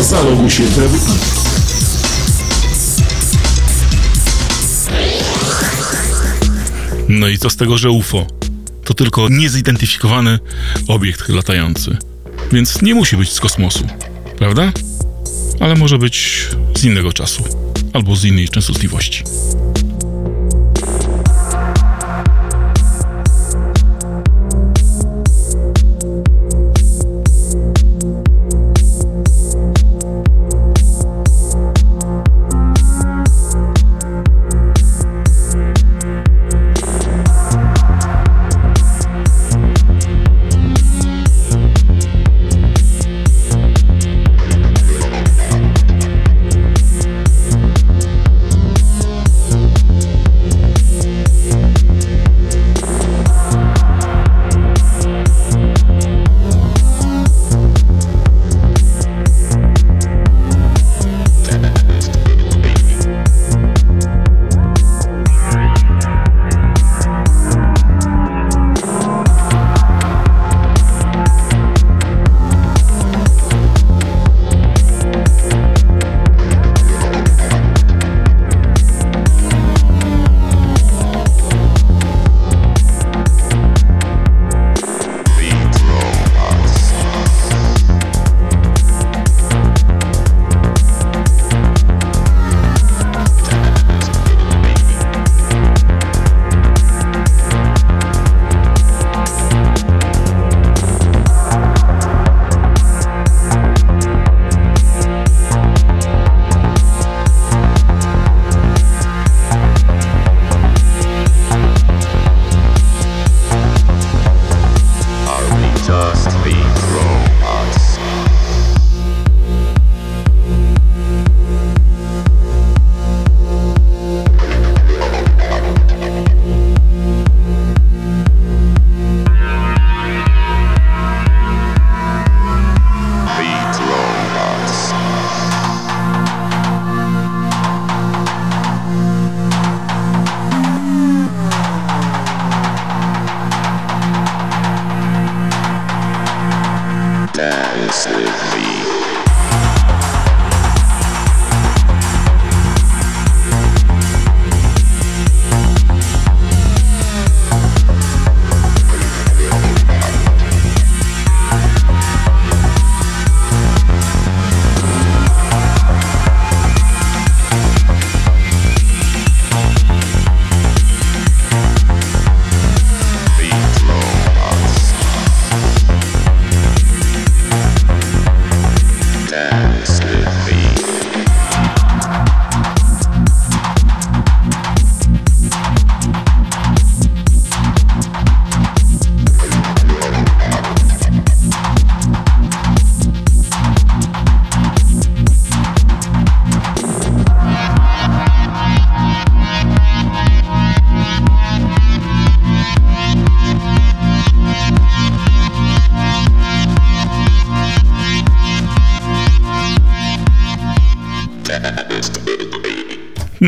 Zaloguj się w No i co z tego, że UFO? To tylko niezidentyfikowany obiekt latający. Więc nie musi być z kosmosu, prawda? Ale może być z innego czasu albo z innej częstotliwości.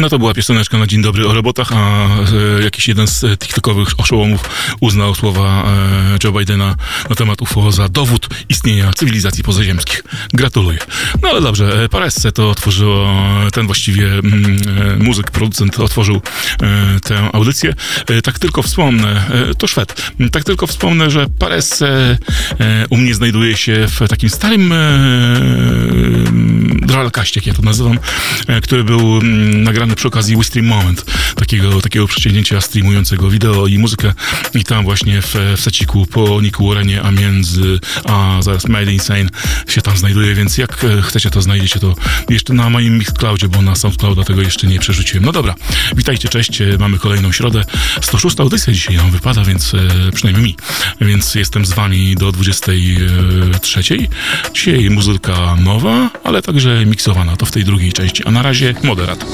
No to była pioseneczka na Dzień Dobry o robotach, a e, jakiś jeden z e, tiktokowych oszołomów uznał słowa e, Joe Bidena na temat UFO za dowód istnienia cywilizacji pozaziemskich. Gratuluję. No ale dobrze, e, Paresce to otworzyło, ten właściwie mm, muzyk, producent otworzył tę audycję. Tak tylko wspomnę, to Szwed, tak tylko wspomnę, że Paresce u mnie znajduje się w takim starym e, dralkaście, jak ja to nazywam, który był mm, nagrany przy okazji Wistream Moment, takiego, takiego przecięgnięcia streamującego wideo i muzykę i tam właśnie w, w seciku po Niku Warrenie, a między, a zaraz Made Insane się tam znajduje, więc jak e, chcecie to znajdziecie to jeszcze na moim Mixcloudzie, bo na SoundClouda tego jeszcze nie przerzuciłem. No dobra, witajcie, cześć, e, mamy kolejną środę, 106 audycja dzisiaj nam wypada, więc e, przynajmniej mi, więc jestem z wami do 23. Dzisiaj muzyka nowa, ale także miksowana, to w tej drugiej części, a na razie moderat.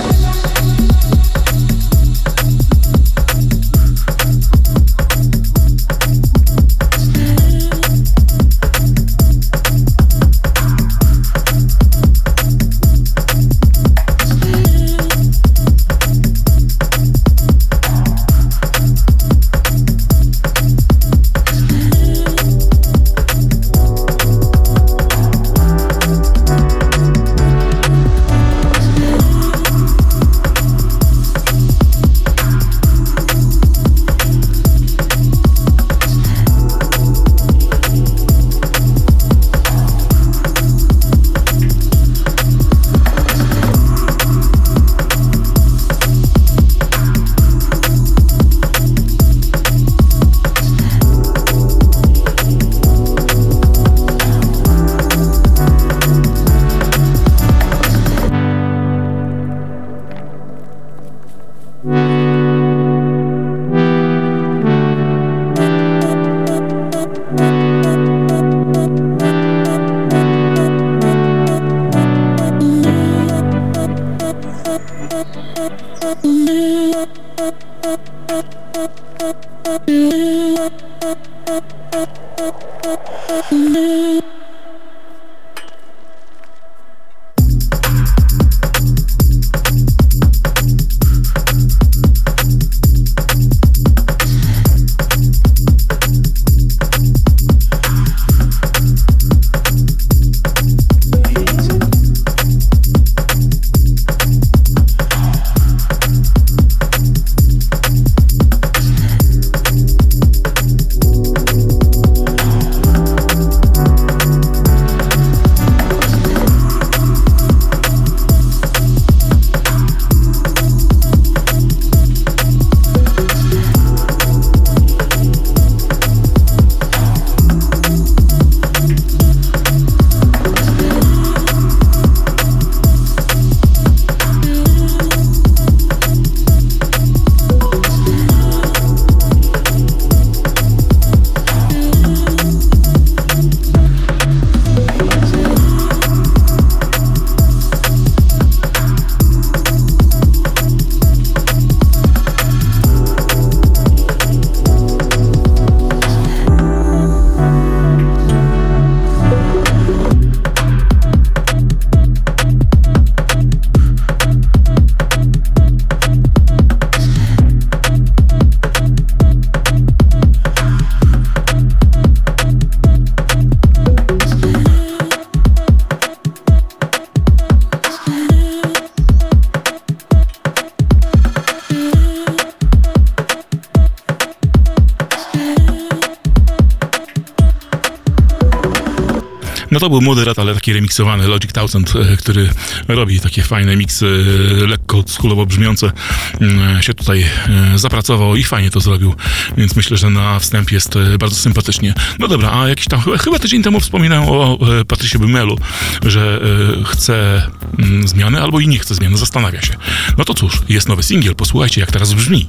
to był młody rat, ale taki remiksowany Logic Thousand, e, który robi takie fajne miksy, e, lekko skulowo brzmiące, mm, się tutaj e, zapracował i fajnie to zrobił, więc myślę, że na wstęp jest bardzo sympatycznie. No dobra, a jakiś tam, chyba, tydzień temu wspominałem o Patrycie Bymelu, że chce mm, zmiany albo i nie chce zmiany, zastanawia się. No to cóż, jest nowy singiel, posłuchajcie jak teraz brzmi.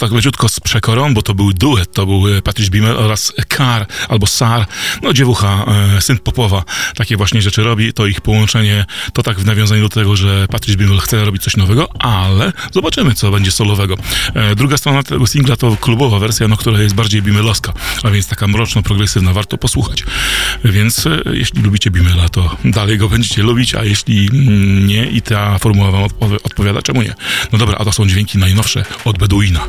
Tak leciutko z przekorą, bo to był duet, to był e, Patrice Bimmel oraz Kar albo Sar, no dziewucha, e, syn Popowa, takie właśnie rzeczy robi, to ich połączenie, to tak w nawiązaniu do tego, że Patrice Bimmel chce robić coś nowego, ale zobaczymy, co będzie solowego. E, druga strona tego singla to klubowa wersja, no, która jest bardziej Bimmelowska, a więc taka mroczno-progresywna, warto posłuchać. Więc jeśli lubicie Bimmela, to dalej go będziecie lubić, a jeśli nie i ta formuła wam odpowi- odpowiada, czemu nie? No dobra, a to są dźwięki najnowsze od Beduina.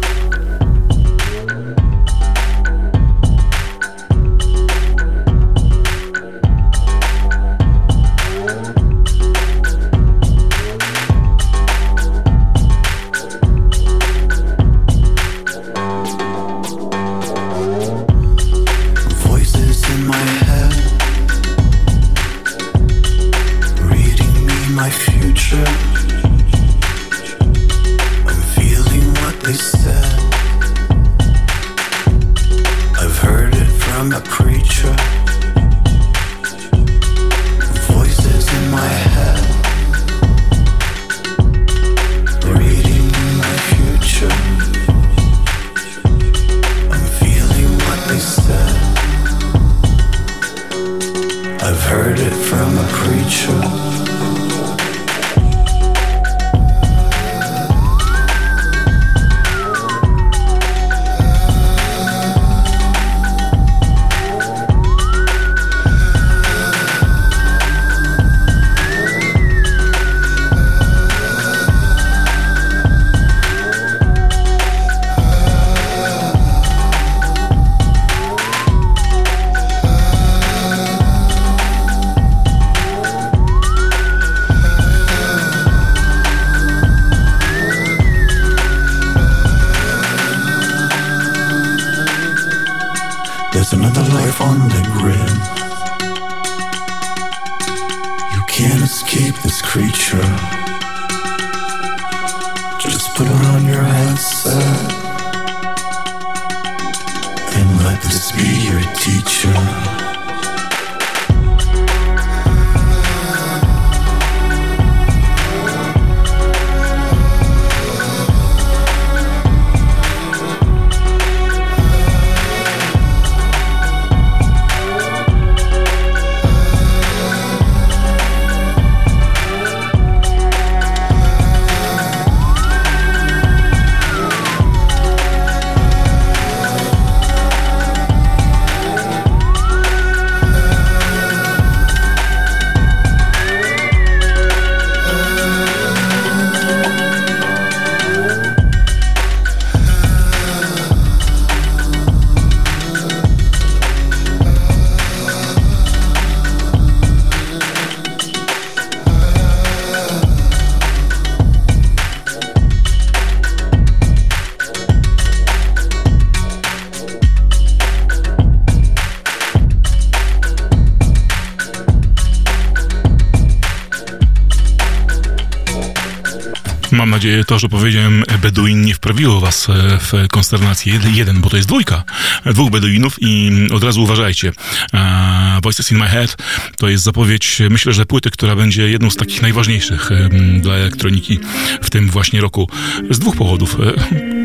Nadzieję, to, że powiedziałem Beduin nie wprawiło was e, w konsternację. Jed- Jeden, bo to jest dwójka. Dwóch Beduinów i od razu uważajcie. E, Voices in my head to jest zapowiedź, myślę, że płyty, która będzie jedną z takich najważniejszych e, dla elektroniki w tym właśnie roku. Z dwóch powodów.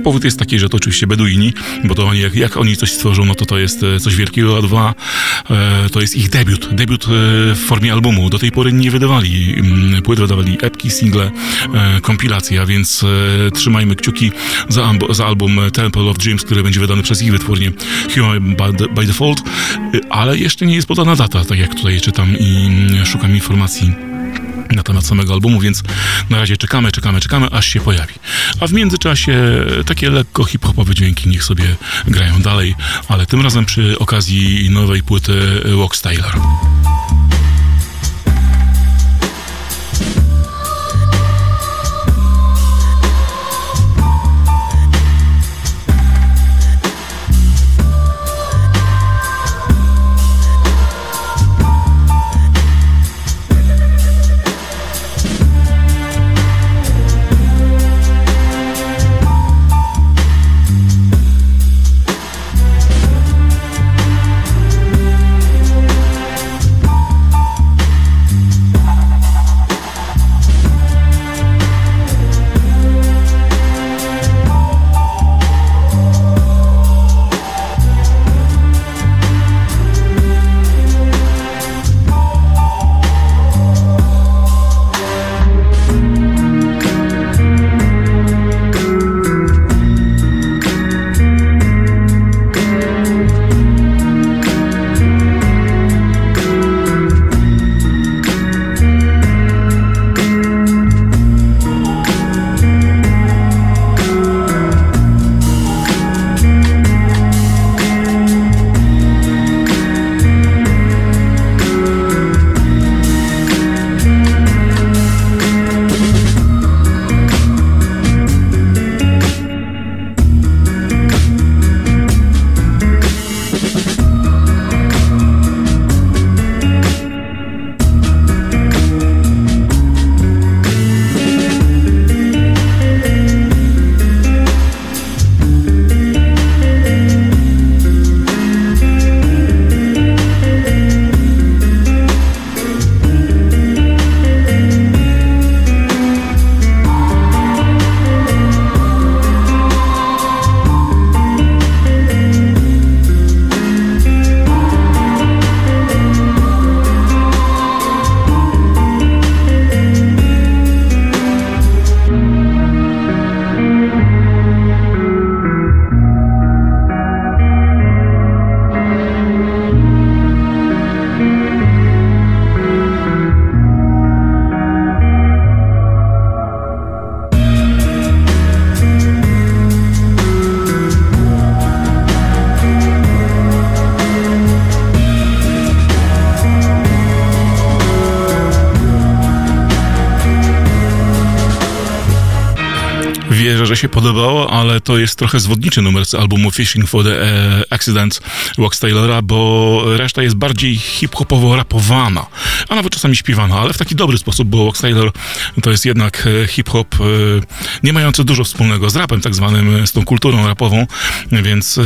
Powód jest taki, że to oczywiście Beduini, bo to oni, jak, jak oni coś stworzą, no to to jest e, coś wielkiego, a dwa, e, to jest ich debiut. Debiut e, w formie albumu. Do tej pory nie wydawali mm, płyt, wydawali epki, single, kompilacje, a więc trzymajmy kciuki za, za album Temple of Dreams, który będzie wydany przez ich wytwórnię Human by, by Default, ale jeszcze nie jest podana data, tak jak tutaj czytam i mm, szukam informacji na temat samego albumu, więc na razie czekamy, czekamy, czekamy, aż się pojawi. A w międzyczasie takie lekko hip-hopowe dźwięki niech sobie grają dalej, ale tym razem przy okazji nowej płyty Wax Taylor. Podobało, ale to jest trochę zwodniczy numer z albumu Fishing for the e, Accidents Wax Taylora, bo reszta jest bardziej hip-hopowo rapowana, a nawet czasami śpiewana, ale w taki dobry sposób, bo Wax to jest jednak e, hip-hop e, nie mający dużo wspólnego z rapem tak zwanym, z tą kulturą rapową, więc e,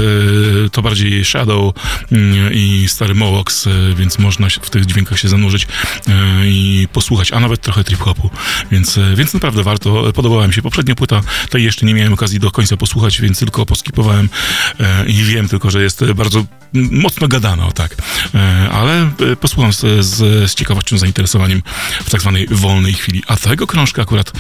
to bardziej Shadow mm, i stary Mowox, e, więc można w tych dźwiękach się zanurzyć e, i posłuchać, a nawet trochę trip-hopu, więc, e, więc naprawdę warto. Podobała mi się poprzednia płyta, tej jeszcze nie miałem okazji do końca posłuchać, więc tylko poskipowałem e, i wiem tylko, że jest bardzo mocno gadana, o tak. E, ale e, posłucham z, z, z ciekawością, zainteresowaniem w tak zwanej wolnej chwili. A tego krążka akurat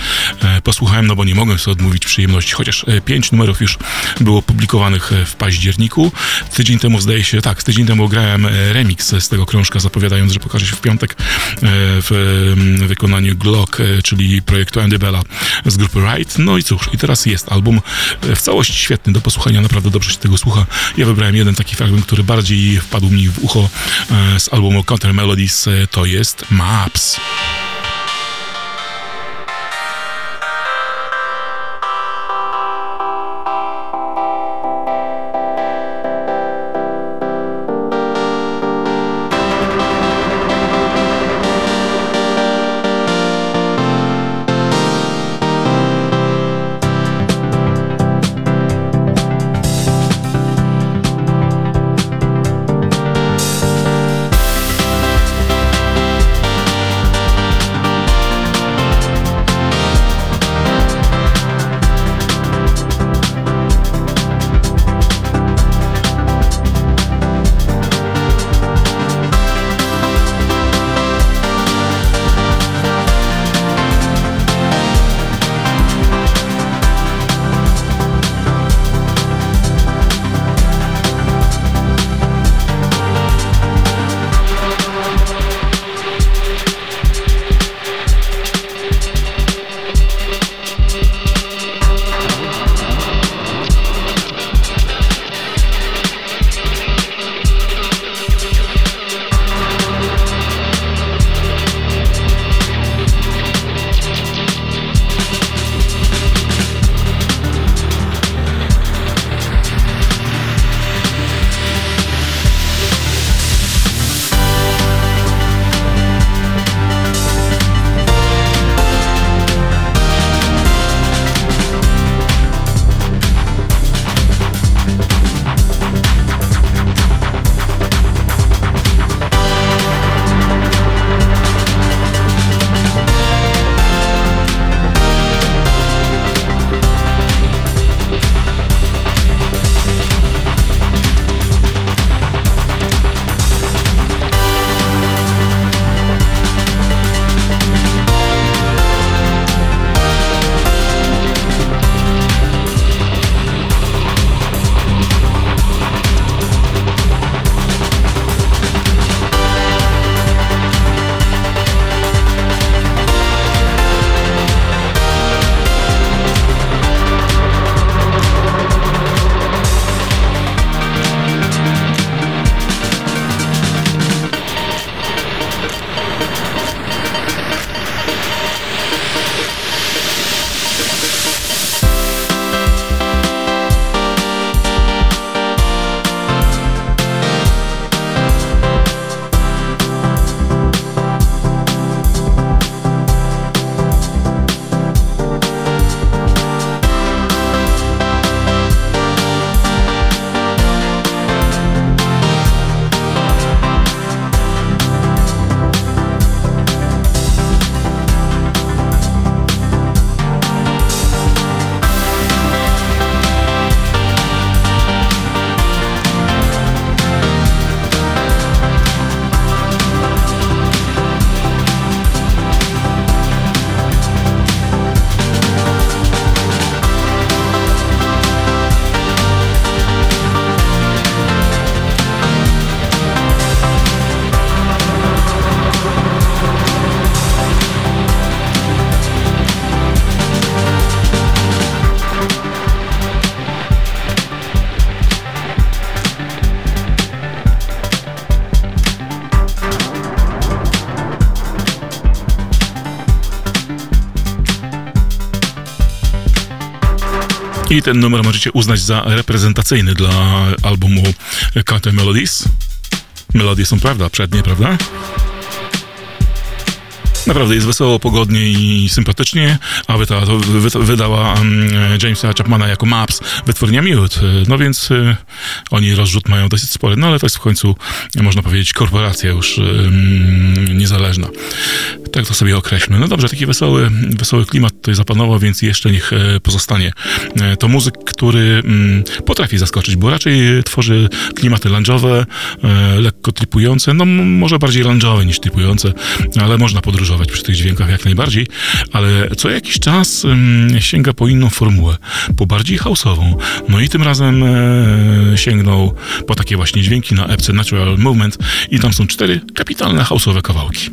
e, posłuchałem, no bo nie mogłem sobie odmówić przyjemności, chociaż pięć numerów już było publikowanych w październiku. Tydzień temu, zdaje się, tak, tydzień temu grałem remix z tego krążka, zapowiadając, że pokaże się w piątek w wykonaniu Glock, czyli projektu Andy Bella z grupy Right. No i cóż, i teraz jest album w całości świetny do posłuchania, naprawdę dobrze się tego słucha. Ja wybrałem jeden taki fragment, który bardziej wpadł mi w ucho e, z albumu Counter Melodies, e, to jest. Maps I ten numer możecie uznać za reprezentacyjny dla albumu Counter Melodies. Melodie są prawda, przednie, prawda? Naprawdę jest wesoło, pogodnie i sympatycznie, a wyta, wydała um, Jamesa Chapmana jako Maps wytwórnia Mute. No więc y, oni rozrzut mają dosyć spory, no ale to jest w końcu, można powiedzieć, korporacja już niezależna. Tak to sobie określmy. No dobrze, taki wesoły, wesoły klimat tutaj zapanował, więc jeszcze niech e, pozostanie. E, to muzyk, który mm, potrafi zaskoczyć, bo raczej tworzy klimaty lunge'owe, e, lekko tripujące, no może bardziej lunge'owe niż tripujące, ale można podróżować przy tych dźwiękach jak najbardziej, ale co jakiś czas mm, sięga po inną formułę, po bardziej house'ową. No i tym razem sięgnął po takie właśnie dźwięki na epce Natural Movement i tam są cztery kapitalne house'owe kawałki.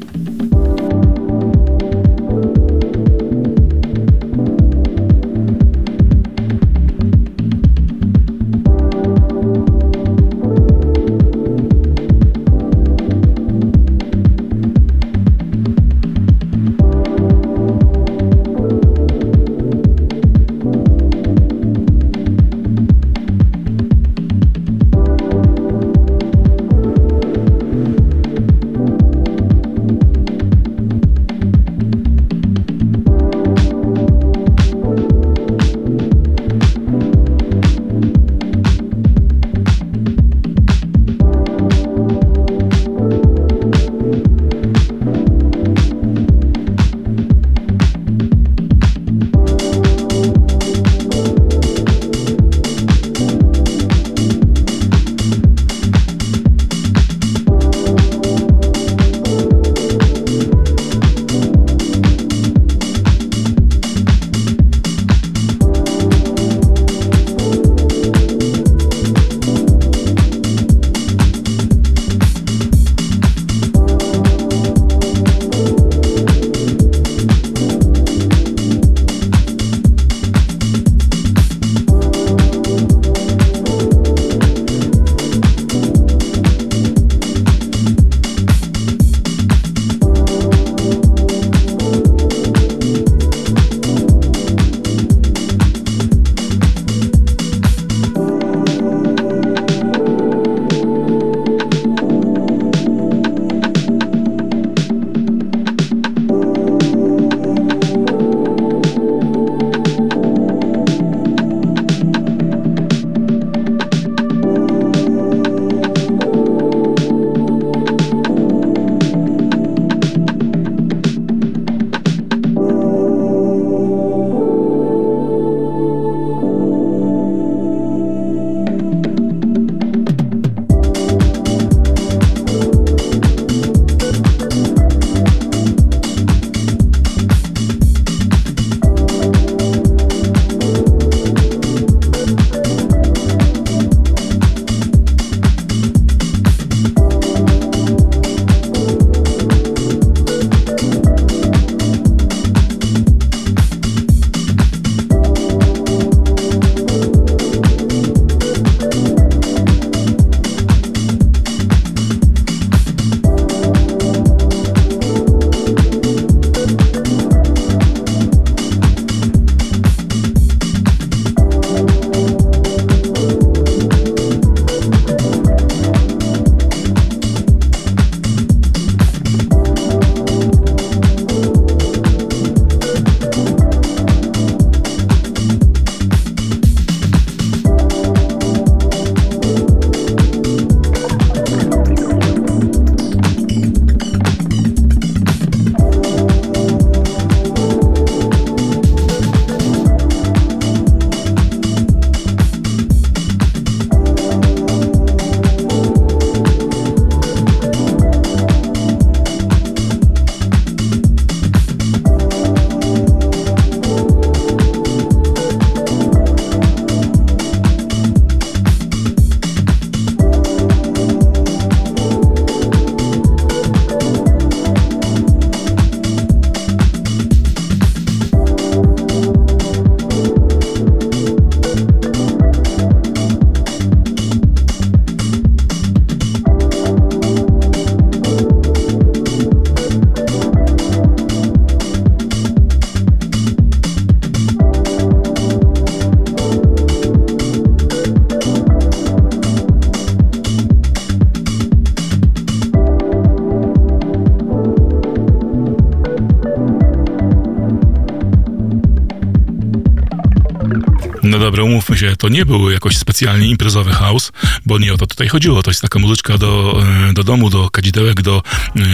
Się, to nie był jakoś specjalnie imprezowy house, bo nie o to tutaj chodziło. To jest taka muzyczka do, e, do domu, do kadzidełek, do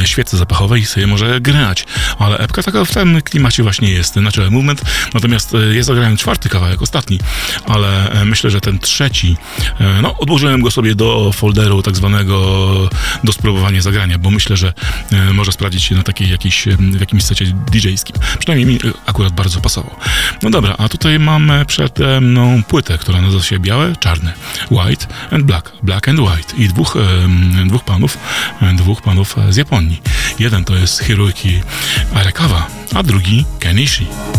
e, świecy zapachowej i sobie może grać. Ale epka taka w tym klimacie właśnie jest, znaczy movement. Natomiast e, ja zagrałem czwarty kawałek, ostatni, ale e, myślę, że ten trzeci, e, no odłożyłem go sobie do folderu tak zwanego do spróbowania zagrania, bo myślę, że może sprawdzić się na takiej jakiejś, w jakimś secie DJ-skim. Przynajmniej mi akurat bardzo pasował. No dobra, a tutaj mamy przede mną płytę, która nazywa się Białe, Czarne, White and Black, Black and White i dwóch, dwóch panów, dwóch panów z Japonii. Jeden to jest Hiroki Arakawa, a drugi Kenishi.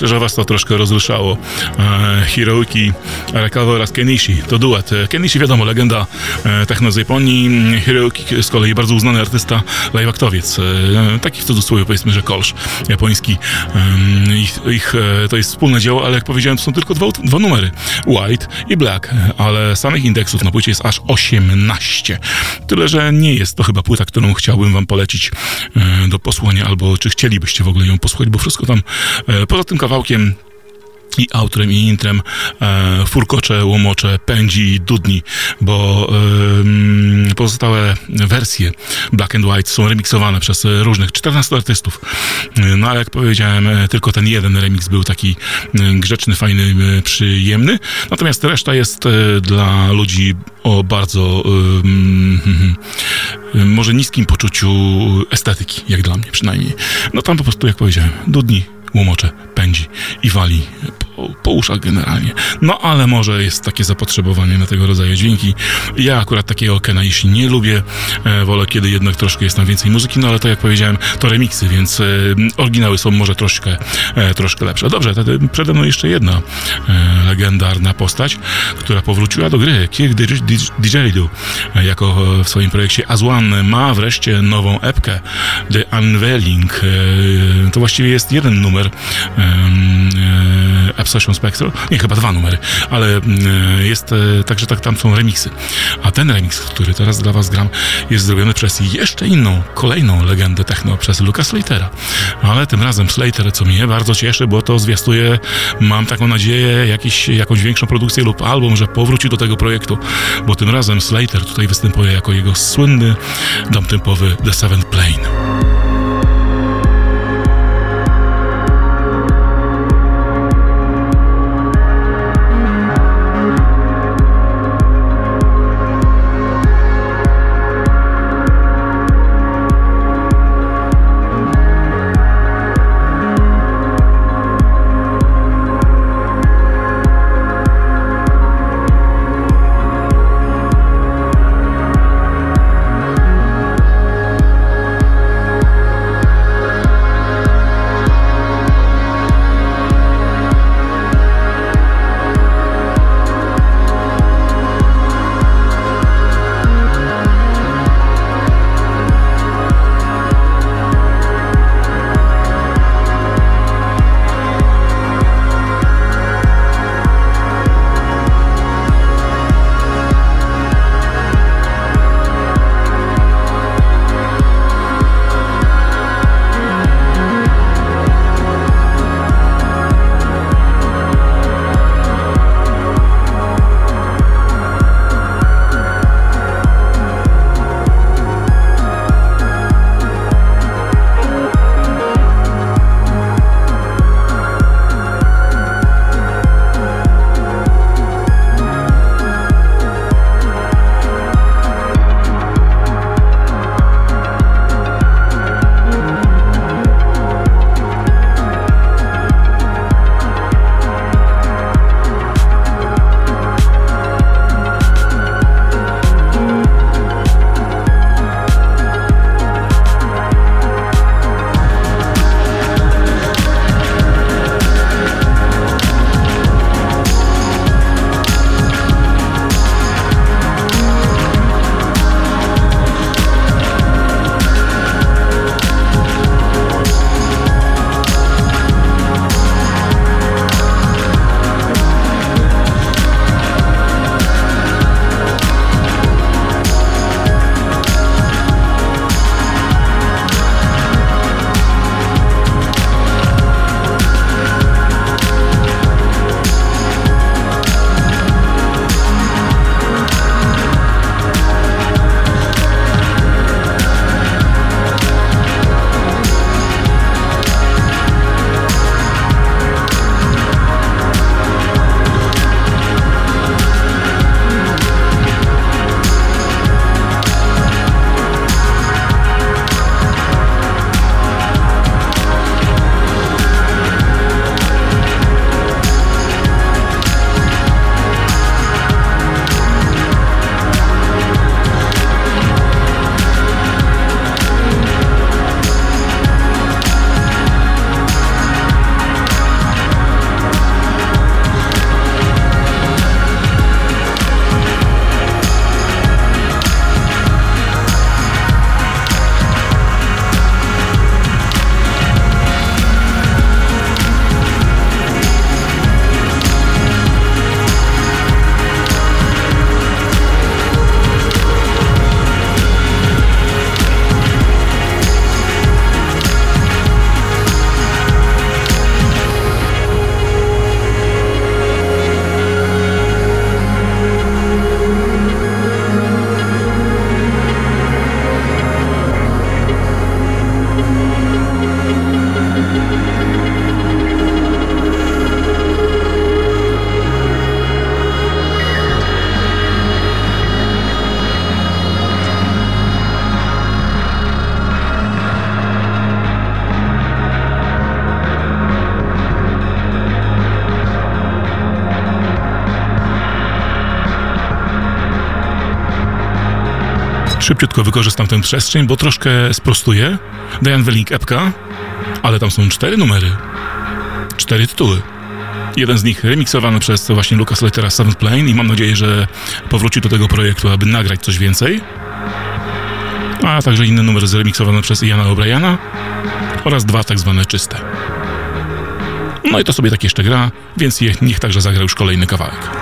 Myślę, że was to troszkę rozruszało. E, Hiroki Arakawa oraz Kenishi to duet. E, Kenishi wiadomo, legenda e, techno z Japonii. Hiroki z kolei bardzo uznany artysta, live-aktowiec. Taki w cudzysłowie powiedzmy, że kolsz japoński. Ich, ich to jest wspólne dzieło, ale jak powiedziałem, to są tylko dwa, dwa numery. White i Black, ale samych indeksów na płycie jest aż 18. Tyle, że nie jest to chyba płyta, którą chciałbym wam polecić do posłuchania, albo czy chcielibyście w ogóle ją posłuchać, bo wszystko tam poza tym kawałkiem i outrem i intrem e, furkocze, łomocze, pędzi, dudni, bo em, pozostałe wersje Black and White są remiksowane przez e, różnych 14 artystów. E, No ale jak powiedziałem, e, tylko ten jeden remix był taki e, grzeczny, fajny, e, przyjemny. Natomiast reszta jest e, dla ludzi o bardzo hmm, może niskim poczuciu estetyki, jak dla mnie przynajmniej. No tam po prostu, jak powiedziałem, dudni, łomocze, pędzi i wali po, po uszach generalnie. No ale może jest takie zapotrzebowanie na tego rodzaju dźwięki. Ja akurat takiego Kenaishi nie lubię. E, wolę, kiedy jednak troszkę jest tam więcej muzyki, no ale to jak powiedziałem, to remiksy, więc e, oryginały są może troszkę, e, troszkę lepsze. Dobrze, przede mną jeszcze jedna legendarna postać, która powróciła do gry. Kirk Didgeridoo jako w swoim projekcie One ma wreszcie nową epkę The Unveiling. To właściwie jest jeden numer e, Obsession Spectral. Nie, chyba dwa numery, ale e, jest e, także tak, tam są remixy. A ten remix, który teraz dla was gram, jest zrobiony przez jeszcze inną, kolejną legendę techno, przez Luka Slatera. Ale tym razem Slater, co mnie bardzo cieszy, bo to zwiastuje, mam taką nadzieję, jakiś, jakąś większą produkcję lub album, że powróci do tego projektu, bo tym razem Slater tutaj występuje jako jego słynny dom tempowy The Seventh Plane. Szybciutko wykorzystam tę przestrzeń, bo troszkę sprostuję. Diane Welling epka, ale tam są cztery numery. Cztery tytuły. Jeden z nich remiksowany przez właśnie Lucas Lettera Seventh Plane i mam nadzieję, że powróci do tego projektu, aby nagrać coś więcej. A także inny numer zremiksowany przez Iana O'Briana oraz dwa tak zwane czyste. No i to sobie tak jeszcze gra, więc niech także zagra już kolejny kawałek.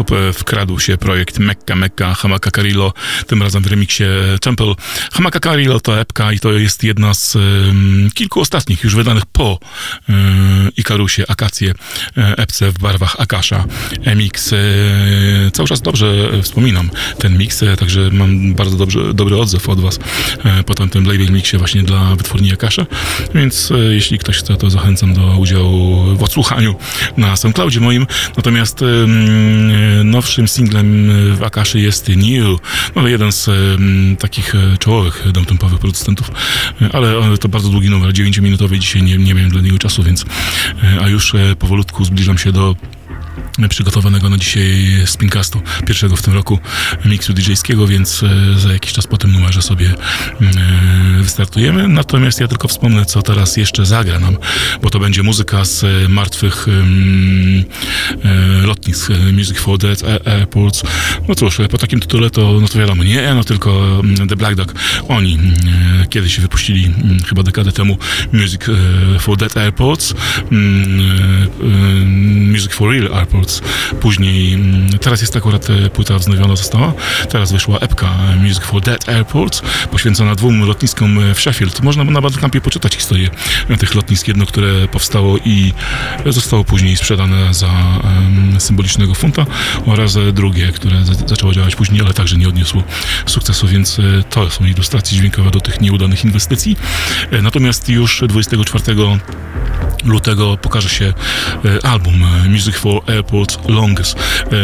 Sposób e, wkradł się projekt Mekka Mekka Hamaka Carillo, tym razem w remiksie Temple. Hamaka Carillo to epka i to jest jedna z um, kilku ostatnich już wydanych po um, Ikarusie Akacje e, epce w barwach Akasha. Mix, e, cały czas dobrze wspominam ten mix, e, także mam bardzo dobrze, dobry odzew od was e, po tamtym label mixie właśnie dla wytwórni Akasha, więc e, jeśli ktoś chce, to zachęcam do udziału w odsłuchaniu na SoundCloudzie moim. Natomiast nowszym singlem w Akaszy jest New, no jeden z takich e, czołowych downtempowych producentów, E, ale e, to bardzo długi numer, 9-minutowy, dzisiaj nie, nie miałem dla niego czasu, więc a już powolutku zbliżam się do przygotowanego na dzisiaj spincastu, pierwszego w tym roku miksu DJ-skiego, więc e, za jakiś czas po tym numerze sobie e, wystartujemy. Natomiast ja tylko wspomnę, co teraz jeszcze zagra nam, bo to będzie muzyka z e, martwych e, lotnisk, Music for Dead Air- Airports. No cóż, po takim tytule to, no to wiadomo, nie, no tylko mm, The Black Dog. Oni kiedyś wypuścili mm, chyba dekadę temu Music for Dead Airports, mm, Music for Real Airports. Później, mm, teraz jest akurat e, płyta wznowiona została. Teraz wyszła epka Music for Dead Airports, poświęcona dwóm lotniskom e, w Sheffield. Można na Bandcampie poczytać historię e, tych lotnisk. Jedno, które powstało i zostało później sprzedane za symbolicznego funta oraz drugie, które za- zaczęło działać później, ale także nie odniosło sukcesu, więc to są ilustracje dźwiękowe do tych nieudanych inwestycji. Natomiast już 24 lutego pokaże się album Music for Airports Longest.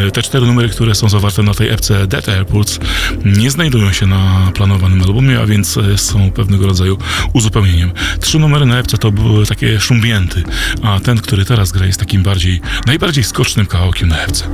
E, Te cztery numery, które są zawarte na tej epce Dead Airports nie znajdują się na planowanym albumie, a więc e, są pewnego rodzaju uzupełnieniem. Trzy numery na epce to były takie szumbięty, a ten, który teraz gra jest takim bardziej, najbardziej skocznym kawałkiem na epce.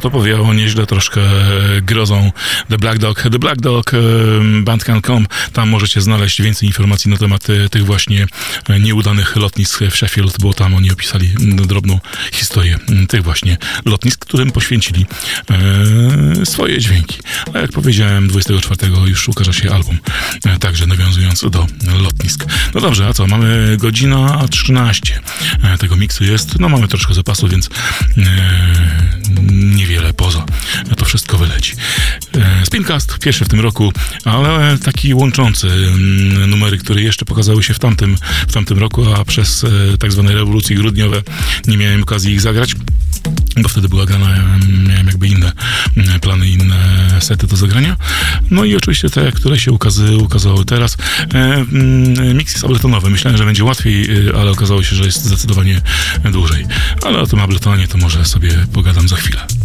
To powiało nieźle troszkę grozą The Black Dog. The Black Dog em, Bandcamp.com. Tam możecie znaleźć więcej informacji na temat e, tych właśnie e, nieudanych lotnisk w Sheffield, bo tam oni opisali drobną historię tych właśnie lotnisk, którym poświęcili e, swoje dźwięki. A jak powiedziałem, 24 już ukaże się album, e, także nawiązując do lotnisk. No dobrze, a co? Mamy godzina 13 e, tego miksu jest. No mamy troszkę zapasu, więc e, niewiele poza. To wszystko wyleci. E, Spincast pierwszy w tym roku, ale taki łączący mm, numery, które jeszcze pokazały się w tamtym, w tamtym roku, a przez e, tak zwane rewolucje grudniowe nie miałem okazji ich zagrać bo wtedy była grana, miałem jakby inne mm, plany, inne sety do zagrania. No i oczywiście te, które się ukazy, ukazały teraz. E, mm, mix jest abletonowy. Myślałem, że będzie łatwiej, e, ale okazało się, że jest zdecydowanie dłużej. Ale o tym abletonie to może sobie pogadam za chwilę.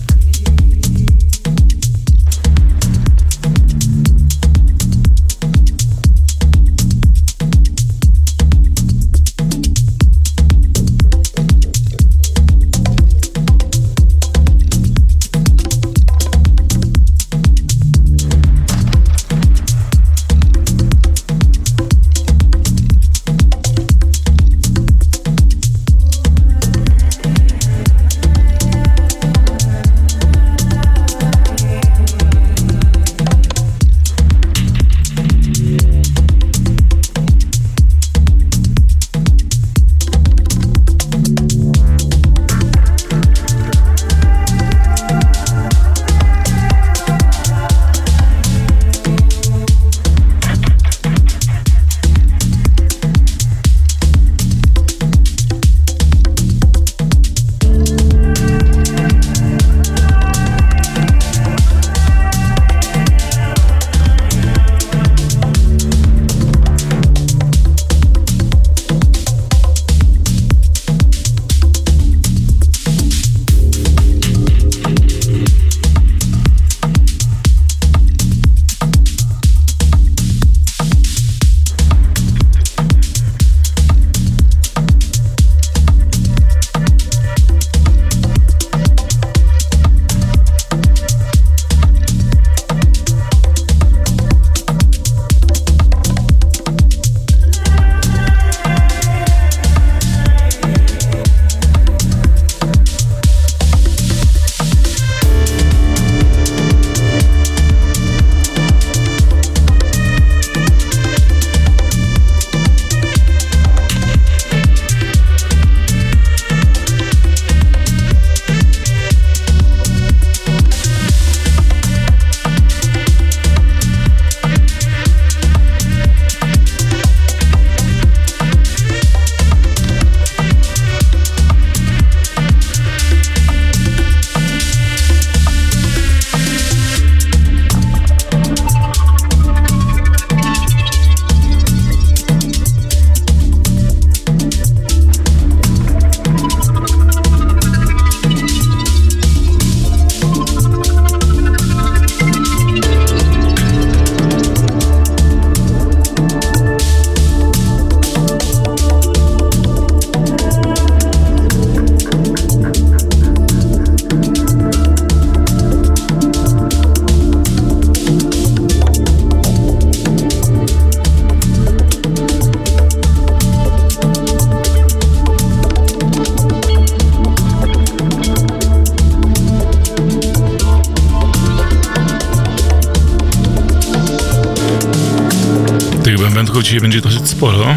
Sporo.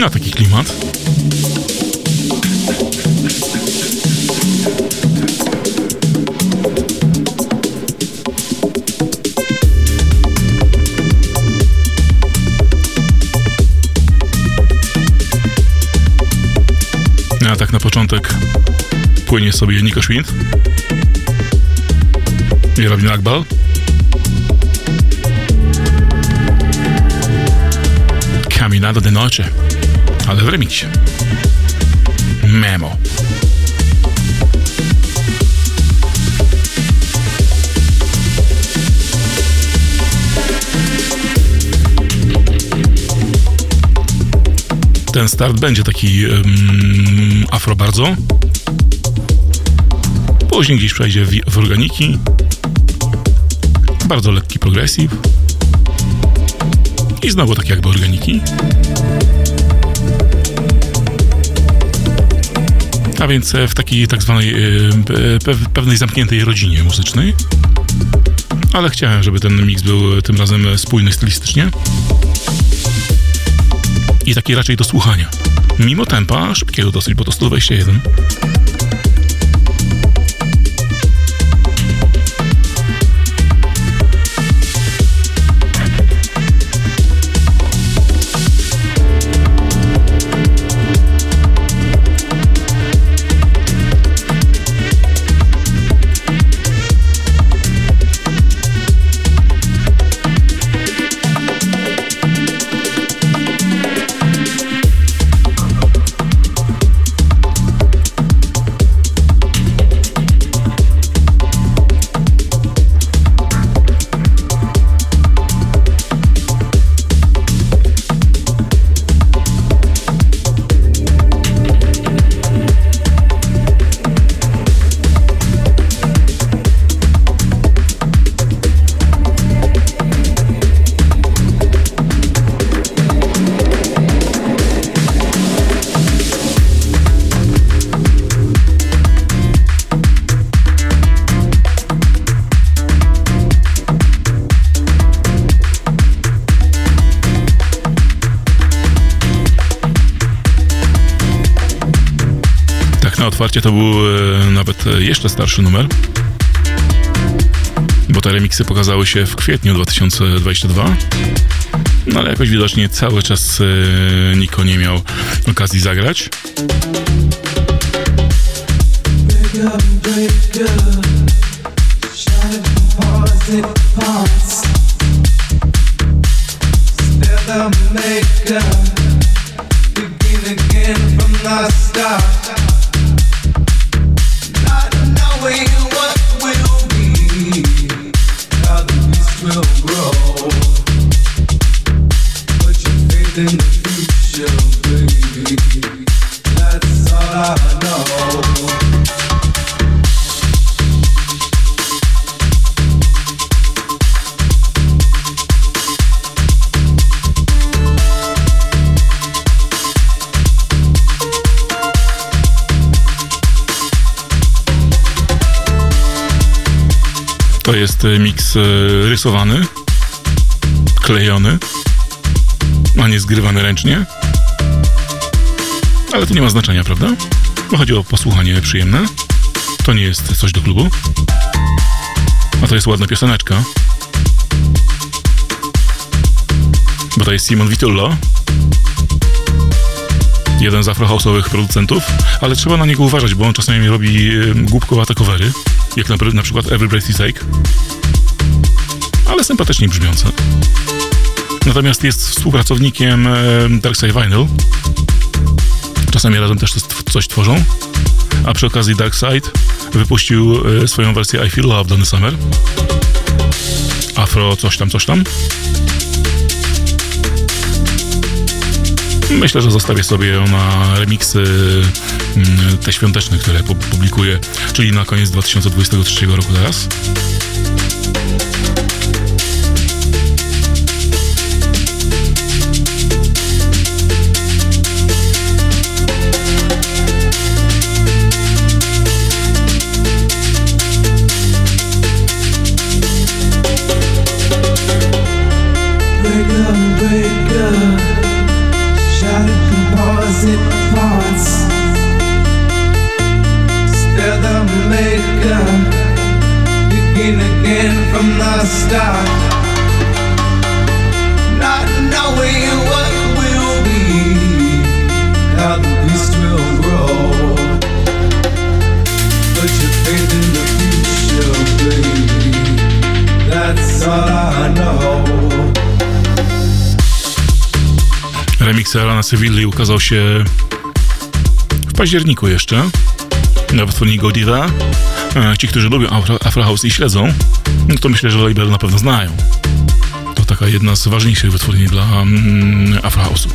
No, taki klimat. A tak na początek płynie sobie Nico Schwind i Rabin Akbal. Caminado de Noche, ale w. Memo. Ten start będzie taki um, afro bardzo. Później gdzieś przejdzie w, w organiki. Bardzo lekki progressive. I znowu tak jakby organiki. A więc e, w takiej tak zwanej e, pe- pewnej zamkniętej rodzinie muzycznej. Ale chciałem, żeby ten miks był tym razem spójny stylistycznie. I taki raczej do słuchania. Mimo tempa szybkiego dosyć, bo to 121. Otwarcie to był e, nawet jeszcze starszy numer. Bo te remiksy pokazały się w kwietniu 2022. No ale jakoś widocznie cały czas e, Niko nie miał okazji zagrać. Klejony, a nie zgrywany ręcznie. Ale to nie ma znaczenia, prawda? Bo chodzi o posłuchanie przyjemne. To nie jest coś do klubu. A to jest ładna pioseneczka. Bo to jest Simon Vitullo. Jeden z afrohouse'owych producentów, ale trzeba na niego uważać, bo on czasami robi głupkowate covery, jak na, na przykład Every Breath You Take, ale sympatycznie brzmiące. Natomiast jest współpracownikiem e, Dark Side Vinyl. Czasami razem też coś- tworzą. A przy okazji Dark Side wypuścił e, swoją wersję I Feel Love Donny Summer. Afro coś tam, coś tam. Myślę, że zostawię sobie ją na remiksy mm, te świąteczne, które pu- publikuję, czyli na koniec 2023 roku teraz. Know. Remix Alana Cywilli ukazał się w październiku jeszcze na wytwórni Godiva. E, Ci, którzy lubią Afro, Afro House i śledzą, no to myślę, że label na pewno znają. To taka jedna z ważniejszych wytwórni dla mm, Afro House'u.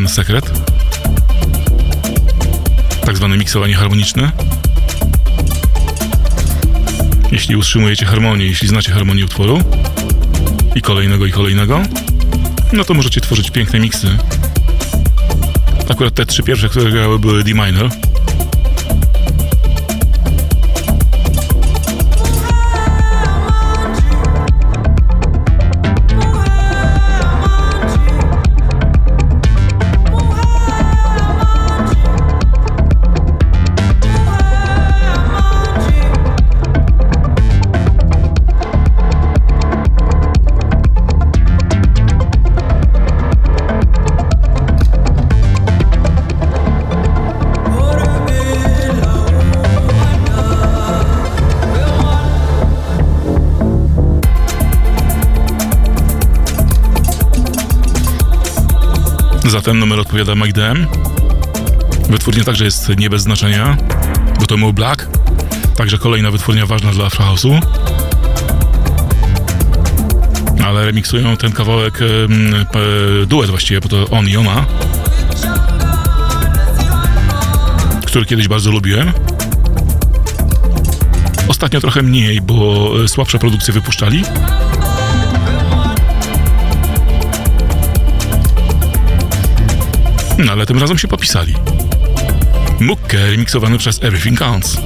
Pewien sekret. Tak zwane miksowanie harmoniczne. Jeśli utrzymujecie harmonię, jeśli znacie harmonię utworu i kolejnego i kolejnego, no to możecie tworzyć piękne miksy. Akurat te trzy pierwsze, które grały były D minor. Za ten numer odpowiada Mike DM. Wytwórnia także jest nie bez znaczenia, bo to Black. Także kolejna wytwórnia ważna dla Afro House'u. Ale remiksują ten kawałek duet właściwie, bo to on i ona. Który kiedyś bardzo lubiłem. Ostatnio trochę mniej, bo e, słabsze produkcje wypuszczali. No ale tym razem się popisali. Mukke remiksowany przez Everything Counts.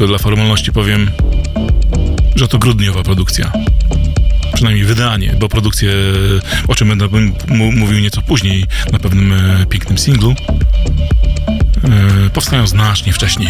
Tylko dla formalności powiem, że to grudniowa produkcja. Przynajmniej wydanie, bo produkcje, o czym będę mówił nieco później na pewnym e, pięknym singlu, e, powstają znacznie wcześniej.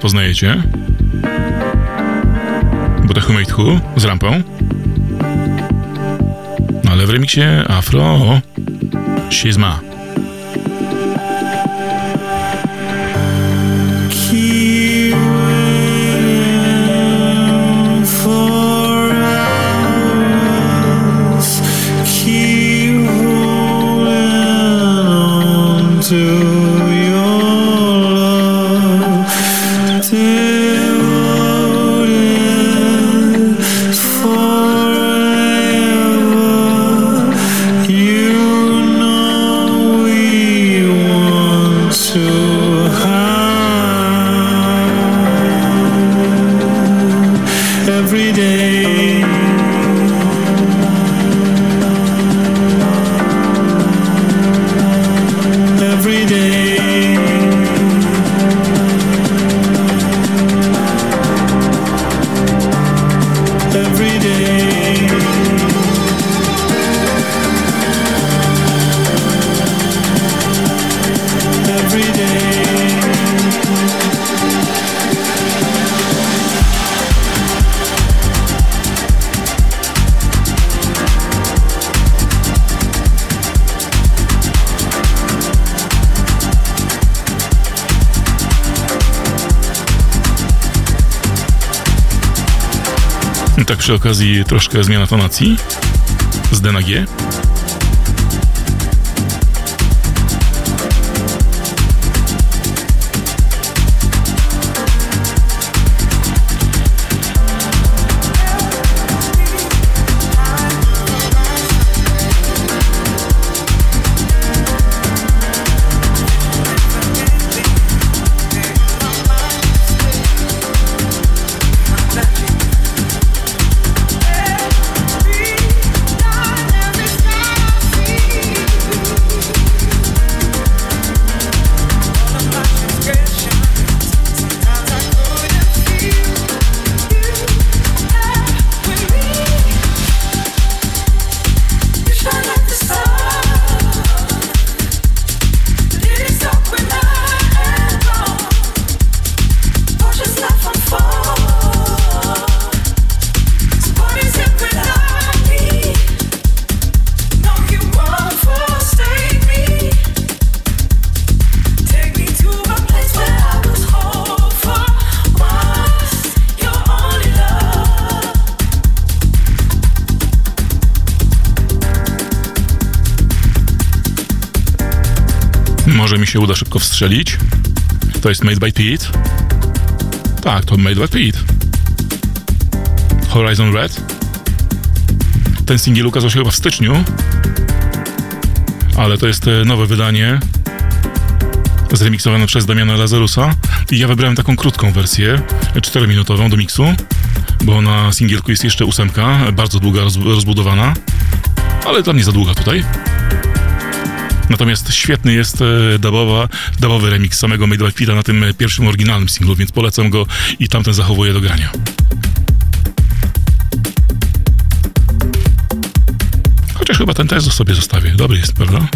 Rozpoznajecie. Bo to Who z rampą. No ale w remiksie Afro Shizma. Przy okazji troszkę zmiana tonacji z D. się uda szybko wstrzelić. To jest Made by Pete. Tak, to Made by Pete. Horizon Red. Ten singiel ukazał się chyba w styczniu. Ale to jest e, nowe wydanie. Zremiksowane przez Damiana Lazarusa. I ja wybrałem taką krótką wersję, 4-minutową do miksu. Bo na singielku jest jeszcze ósemka, bardzo długa, roz, rozbudowana. Ale dla mnie za długa tutaj. Natomiast świetny jest e, dubowa, dubowy remix samego Made by Pita na tym e, pierwszym oryginalnym singlu, więc polecam go i tamten zachowuję do grania. Chociaż chyba ten też sobie zostawię. Dobry jest, prawda?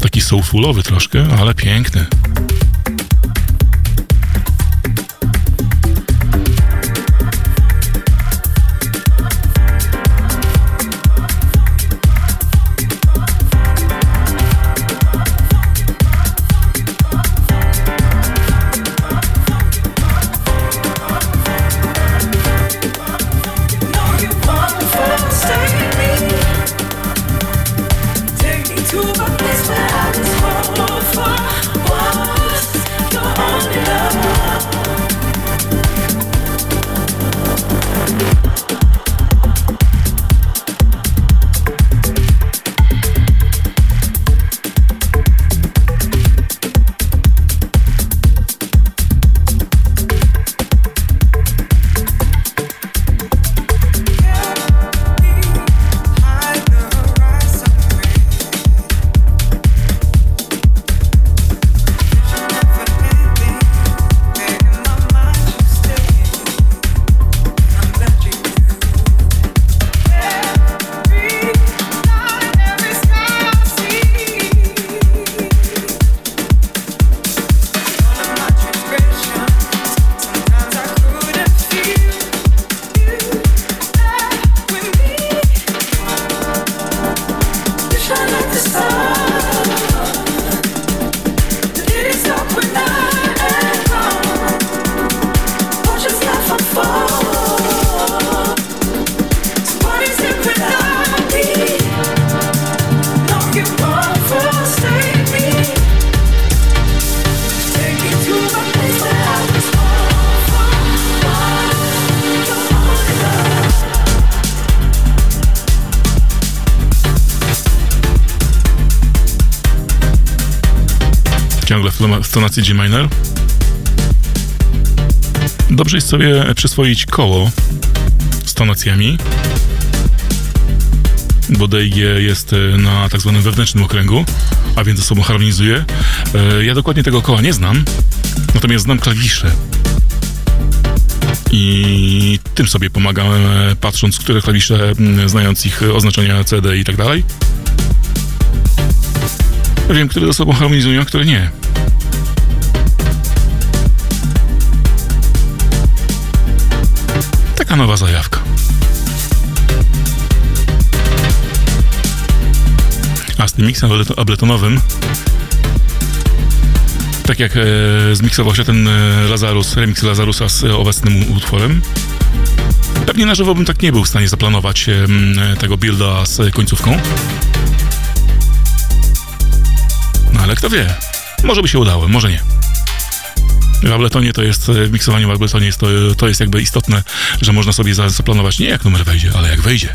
Taki soulfulowy troszkę, ale piękny. W tonacji G minor. Dobrze jest sobie przyswoić koło z tonacjami, bo DIG jest e, na tak zwanym wewnętrznym okręgu, a więc ze sobą harmonizuje. E, Ja dokładnie tego koła nie znam, natomiast znam klawisze. I tym sobie pomagam, e, patrząc, które klawisze, znając ich oznaczenia CD i tak dalej. Wiem, które ze sobą harmonizują, a które nie. Taka nowa zajawka. A z tym miksem ableto- abletonowym, tak jak e, zmiksował się ten e, Lazarus, remix Lazarusa z e, obecnym utworem, pewnie na żywo bym tak nie był w stanie zaplanować e, m, tego builda z końcówką. No ale kto wie, może by się udało, może nie. W Abletonie to jest, w miksowaniu w Abletonie jest to, to jest jakby istotne, że można sobie za- zaplanować nie jak numer wejdzie, ale jak wejdzie.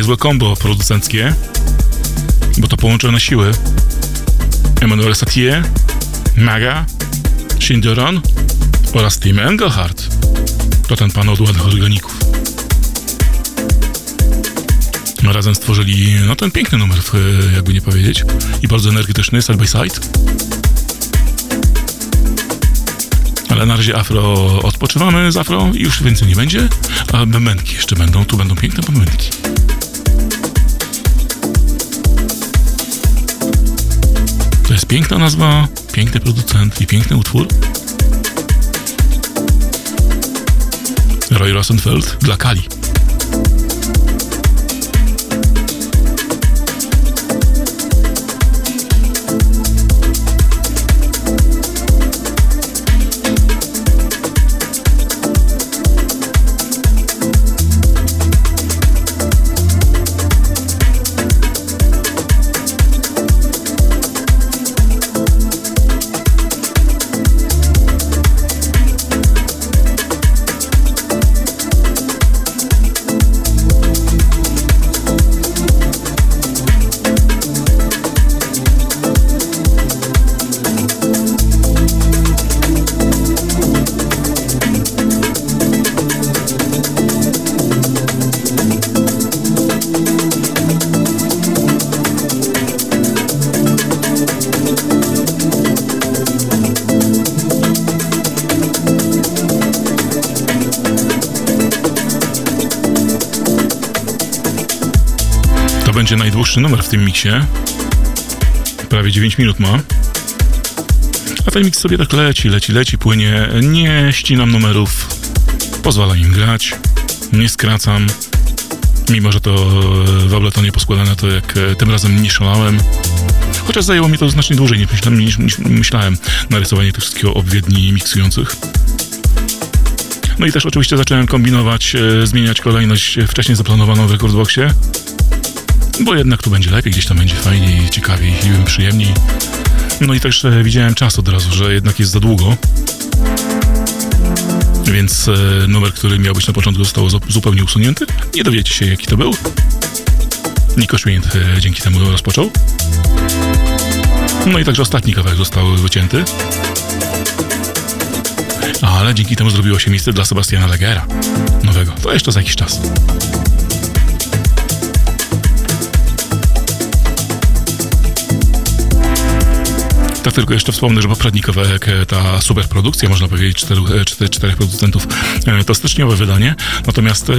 Niezłe kombo producenckie, bo to połączone siły. Emmanuel Satie, Maga, Shindoron oraz Tim Engelhardt. To ten pan od ładnych organików. No, Razem stworzyli no ten piękny numer, jakby nie powiedzieć, i bardzo energetyczny, side by side. Ale na razie afro odpoczywamy z afro i już więcej nie będzie, a bębenki jeszcze będą, tu będą piękne bębenki. Piękna nazwa, piękny producent i piękny utwór. Roy Rosenfeld dla Kali. Będzie najdłuższy numer w tym miksie. Prawie 9 minut ma. A ten miks sobie tak leci, leci, leci, płynie. Nie ścinam numerów. Pozwalam im grać. Nie skracam. Mimo, że to e, w Abletonie poskładane, to jak e, tym razem nie szalałem. Chociaż zajęło mi to znacznie dłużej niż myślałem, niż, myślałem narysowanie tych wszystkiego obwiedni miksujących. No i też oczywiście zacząłem kombinować, e, zmieniać kolejność wcześniej zaplanowaną w Recordboxie, bo jednak tu będzie lepiej, gdzieś tam będzie fajniej, ciekawiej przyjemniej. No i też widziałem czas od razu, że jednak jest za długo. Więc e, numer, który miał być na początku, został zu- zupełnie usunięty. Nie dowiecie się, jaki to był. Niko Schwind e, dzięki temu rozpoczął. No i także ostatni kawałek został wycięty. Ale dzięki temu zrobiło się miejsce dla Sebastiana Legera. Nowego. To jeszcze za jakiś czas. Tak tylko jeszcze wspomnę, że poprzedni kawałek, e, ta super produkcja, można powiedzieć, e, czterech producentów, e, to styczniowe wydanie. Natomiast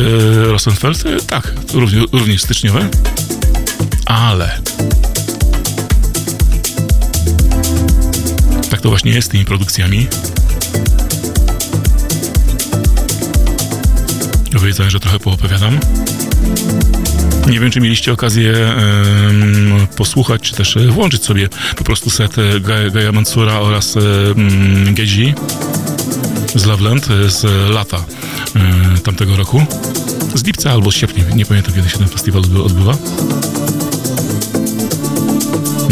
Rosenfeld, tak, również, również styczniowe. Ale tak to właśnie jest z tymi produkcjami. Obiecałem, że trochę poopowiadam. Nie wiem, czy mieliście okazję posłuchać, czy też e, włączyć sobie po prostu set e, Gaja, Mansura oraz um, Gezi z Loveland e, z lata e, tamtego roku. Z lipca albo z sierpnia, nie pamiętam kiedy się ten festiwal odby- odbywa.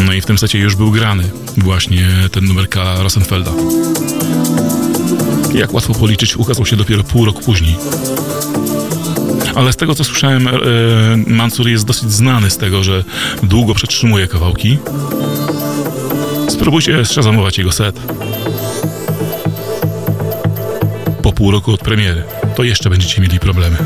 No i w tym secie już był grany właśnie ten numer K Rosenfelda. Jak łatwo policzyć, ukazał się dopiero pół roku później. Ale z tego co słyszałem, e, Mansur jest dosyć znany z tego, że długo przetrzymuje kawałki. Spróbujcie szazamować jego set. Po pół roku od premiery. To jeszcze będziecie mieli problemy.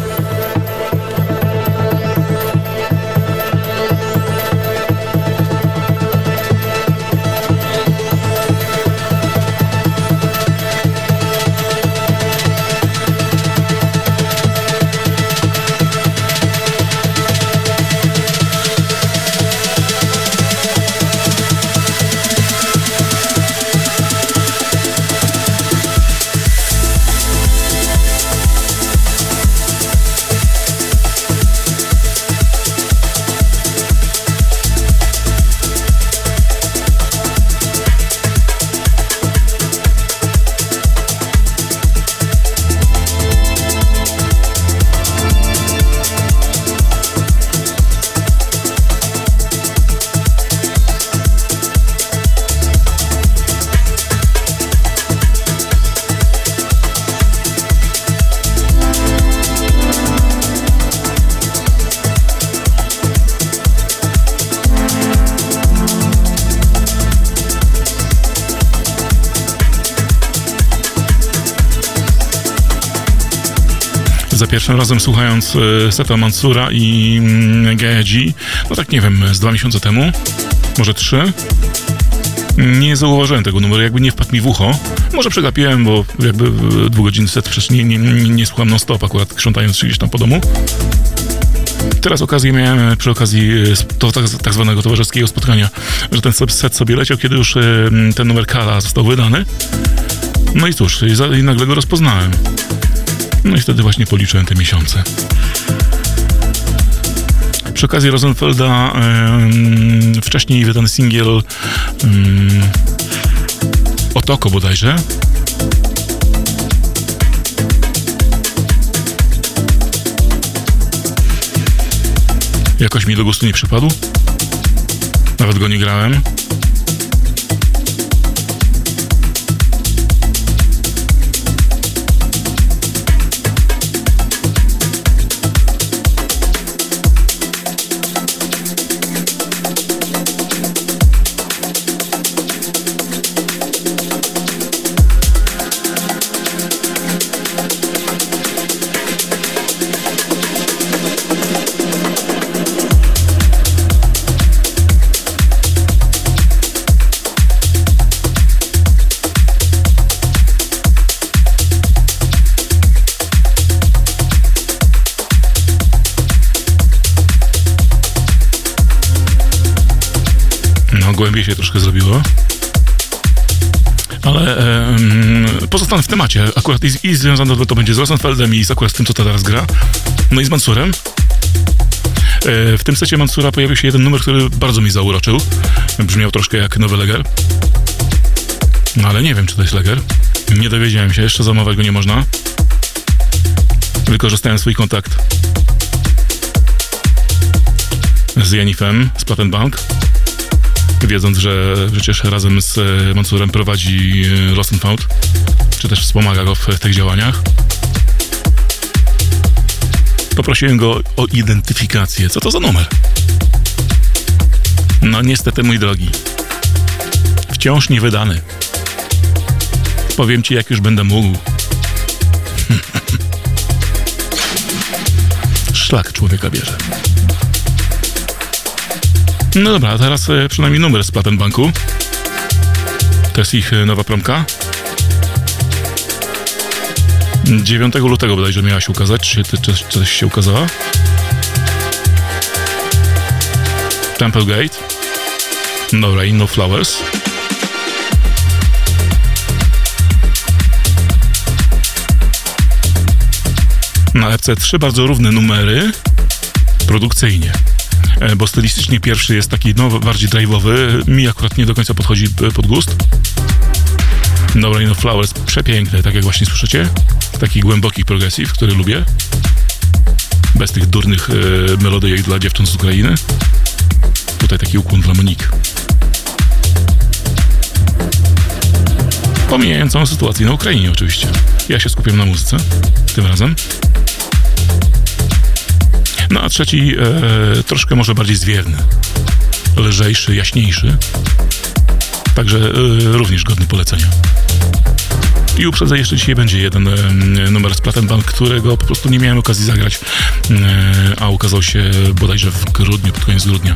Pierwszym razem słuchając e, seta Mansura i mm, Gaedzi, no tak nie wiem, z dwa miesiące temu, może trzy, nie zauważyłem tego numeru, jakby nie wpadł mi w ucho. Może przegapiłem, bo jakby dwugodzinny set przecież nie, nie, nie, słucham non-stop, akurat krzątając się gdzieś tam po domu. Teraz okazję miałem e, przy okazji e, to, tak, tak zwanego towarzyskiego spotkania, że ten set sobie leciał, kiedy już ten numer Kala został wydany. No i cóż, i nagle go rozpoznałem. No i wtedy właśnie policzyłem te miesiące. Przy okazji Rosenfelda em, wcześniej wydany singiel um, Otoko bodajże. Jakoś mi do gustu nie przypadł. Nawet go nie grałem. Się troszkę zrobiło. Ale pozostanę w temacie. Akurat i, i związane to będzie z Rosenfeldem i z akurat z tym, co teraz gra. No i z Mansurem. E, w tym secie Mansura pojawił się jeden numer, który bardzo mi zauroczył. Brzmiał troszkę jak nowy Leger. No ale nie wiem, czy to jest Leger. Nie dowiedziałem się, jeszcze zamawiać go nie można. Wykorzystałem swój kontakt z Janifem z Plattenbank, wiedząc, że przecież razem z e, Mansurem prowadzi e, Lost and Found, czy też wspomaga go w tych działaniach. Poprosiłem go o identyfikację. Co to za numer? No niestety, mój drogi, wciąż nie wydany. Powiem ci, jak już będę mógł. Szlak człowieka bierze. No dobra, a teraz e, przynajmniej numer z Plattenbanku. To jest ich e, nowa promka. 9 lutego bodajże miała się ukazać, czy coś się ukazała. Temple Gate. No Rain, No Flowers. Na FC3 bardzo równe numery produkcyjnie. E, Bo stylistycznie pierwszy jest taki no, bardziej drive'owy. Mi akurat nie do końca podchodzi e, pod gust. No Rain of Flowers przepiękny, tak jak właśnie słyszycie. Taki głęboki progressive, który lubię. Bez tych durnych e, melodyjek dla dziewcząt z Ukrainy. Tutaj taki ukłon dla Monique. Pomijając całą sytuację na Ukrainie oczywiście. Ja się skupiam na muzyce tym razem. No a trzeci e, troszkę może bardziej zwierny. Lżejszy, jaśniejszy. Także e, również godny polecenia. I uprzedzę, jeszcze dzisiaj będzie jeden e, numer z Plattenbank, którego po prostu nie miałem okazji zagrać, e, a ukazał się bodajże w grudniu, pod koniec grudnia.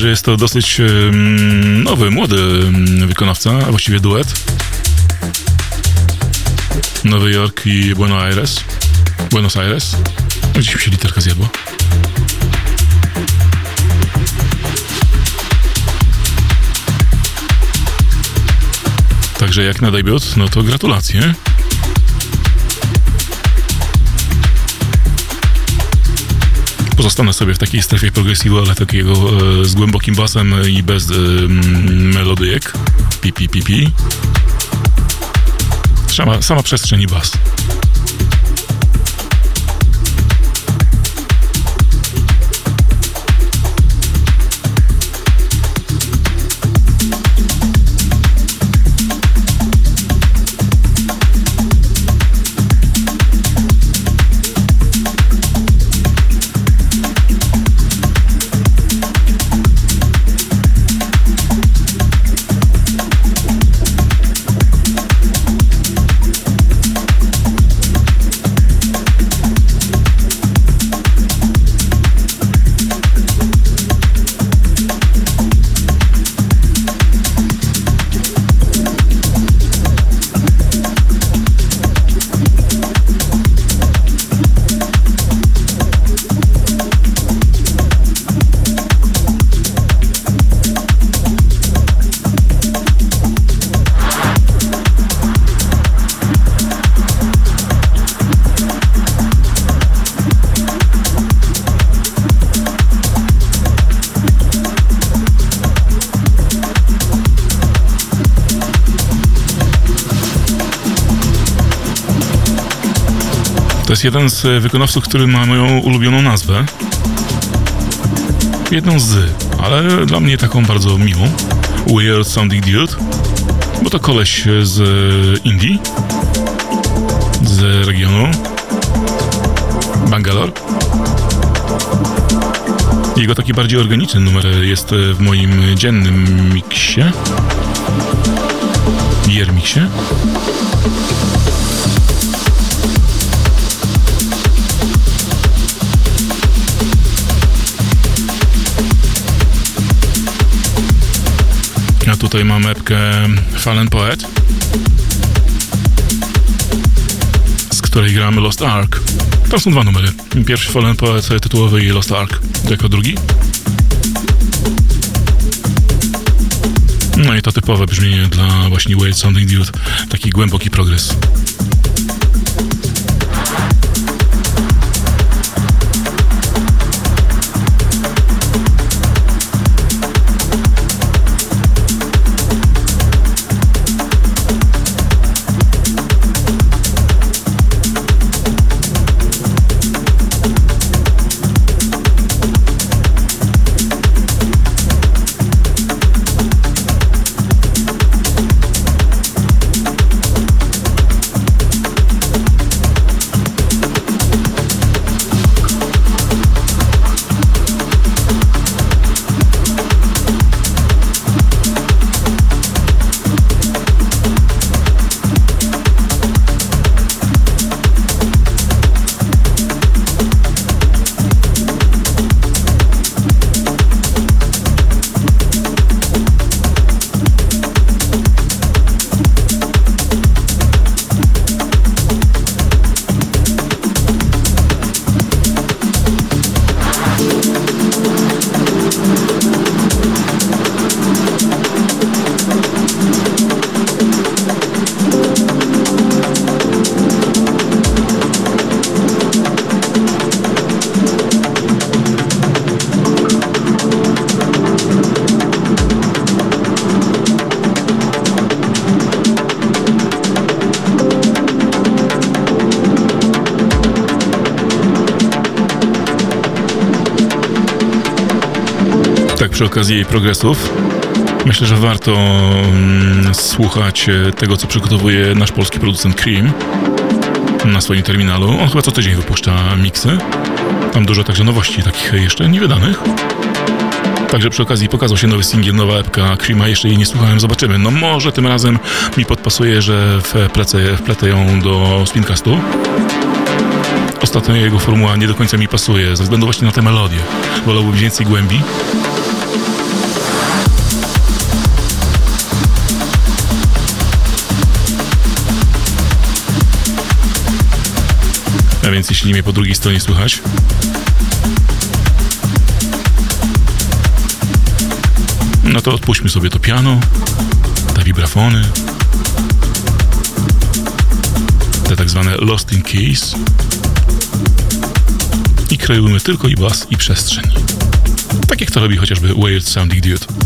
Że jest to dosyć nowy, młody wykonawca, a właściwie duet. Nowy Jork i Buenos Aires. Buenos Aires. Gdzieś mi się literka zjadła. Także jak na debiut, no to gratulacje. Pozostanę sobie w takiej strefie progresivu, ale takiego e, z głębokim basem i bez e, melodyjek. Pi, pi, pi, pi. Sama, sama przestrzeń i bas. Jest jeden z wykonawców, który ma moją ulubioną nazwę. Jedną z, ale dla mnie taką bardzo miłą. Weird Sounding Dude. Bo to koleś z Indii. Z regionu Bangalore. Jego taki bardziej organiczny numer jest w moim dziennym miksie. Year tutaj mamy epkę Fallen Poet, z której gramy Lost Ark. Tam są dwa numery. Pierwszy Fallen Poet tytułowy i Lost Ark jako drugi. No i to typowe brzmienie dla właśnie Weird Sounding Dude. Taki głęboki progres. Okazji jej progresów. Myślę, że warto mm, słuchać e, tego, co przygotowuje nasz polski producent Cream na swoim terminalu. On chyba co tydzień wypuszcza miksy. Tam dużo także nowości takich jeszcze niewydanych. Także przy okazji pokazał się nowy singiel, nowa epka Creama, jeszcze jej nie słuchałem, zobaczymy. No może tym razem mi podpasuje, że wplecę, wpletę ją do spincastu. Ostatnio jego formuła nie do końca mi pasuje, ze względu właśnie na tę melodię. Wolałbym więcej głębi. Więc jeśli mnie po drugiej stronie słychać, no to odpuśćmy sobie to piano, te vibrafony, te tak zwane lost in keys i kreujmy tylko i bas i przestrzeń. Tak jak to robi chociażby Weird Sounding Dude.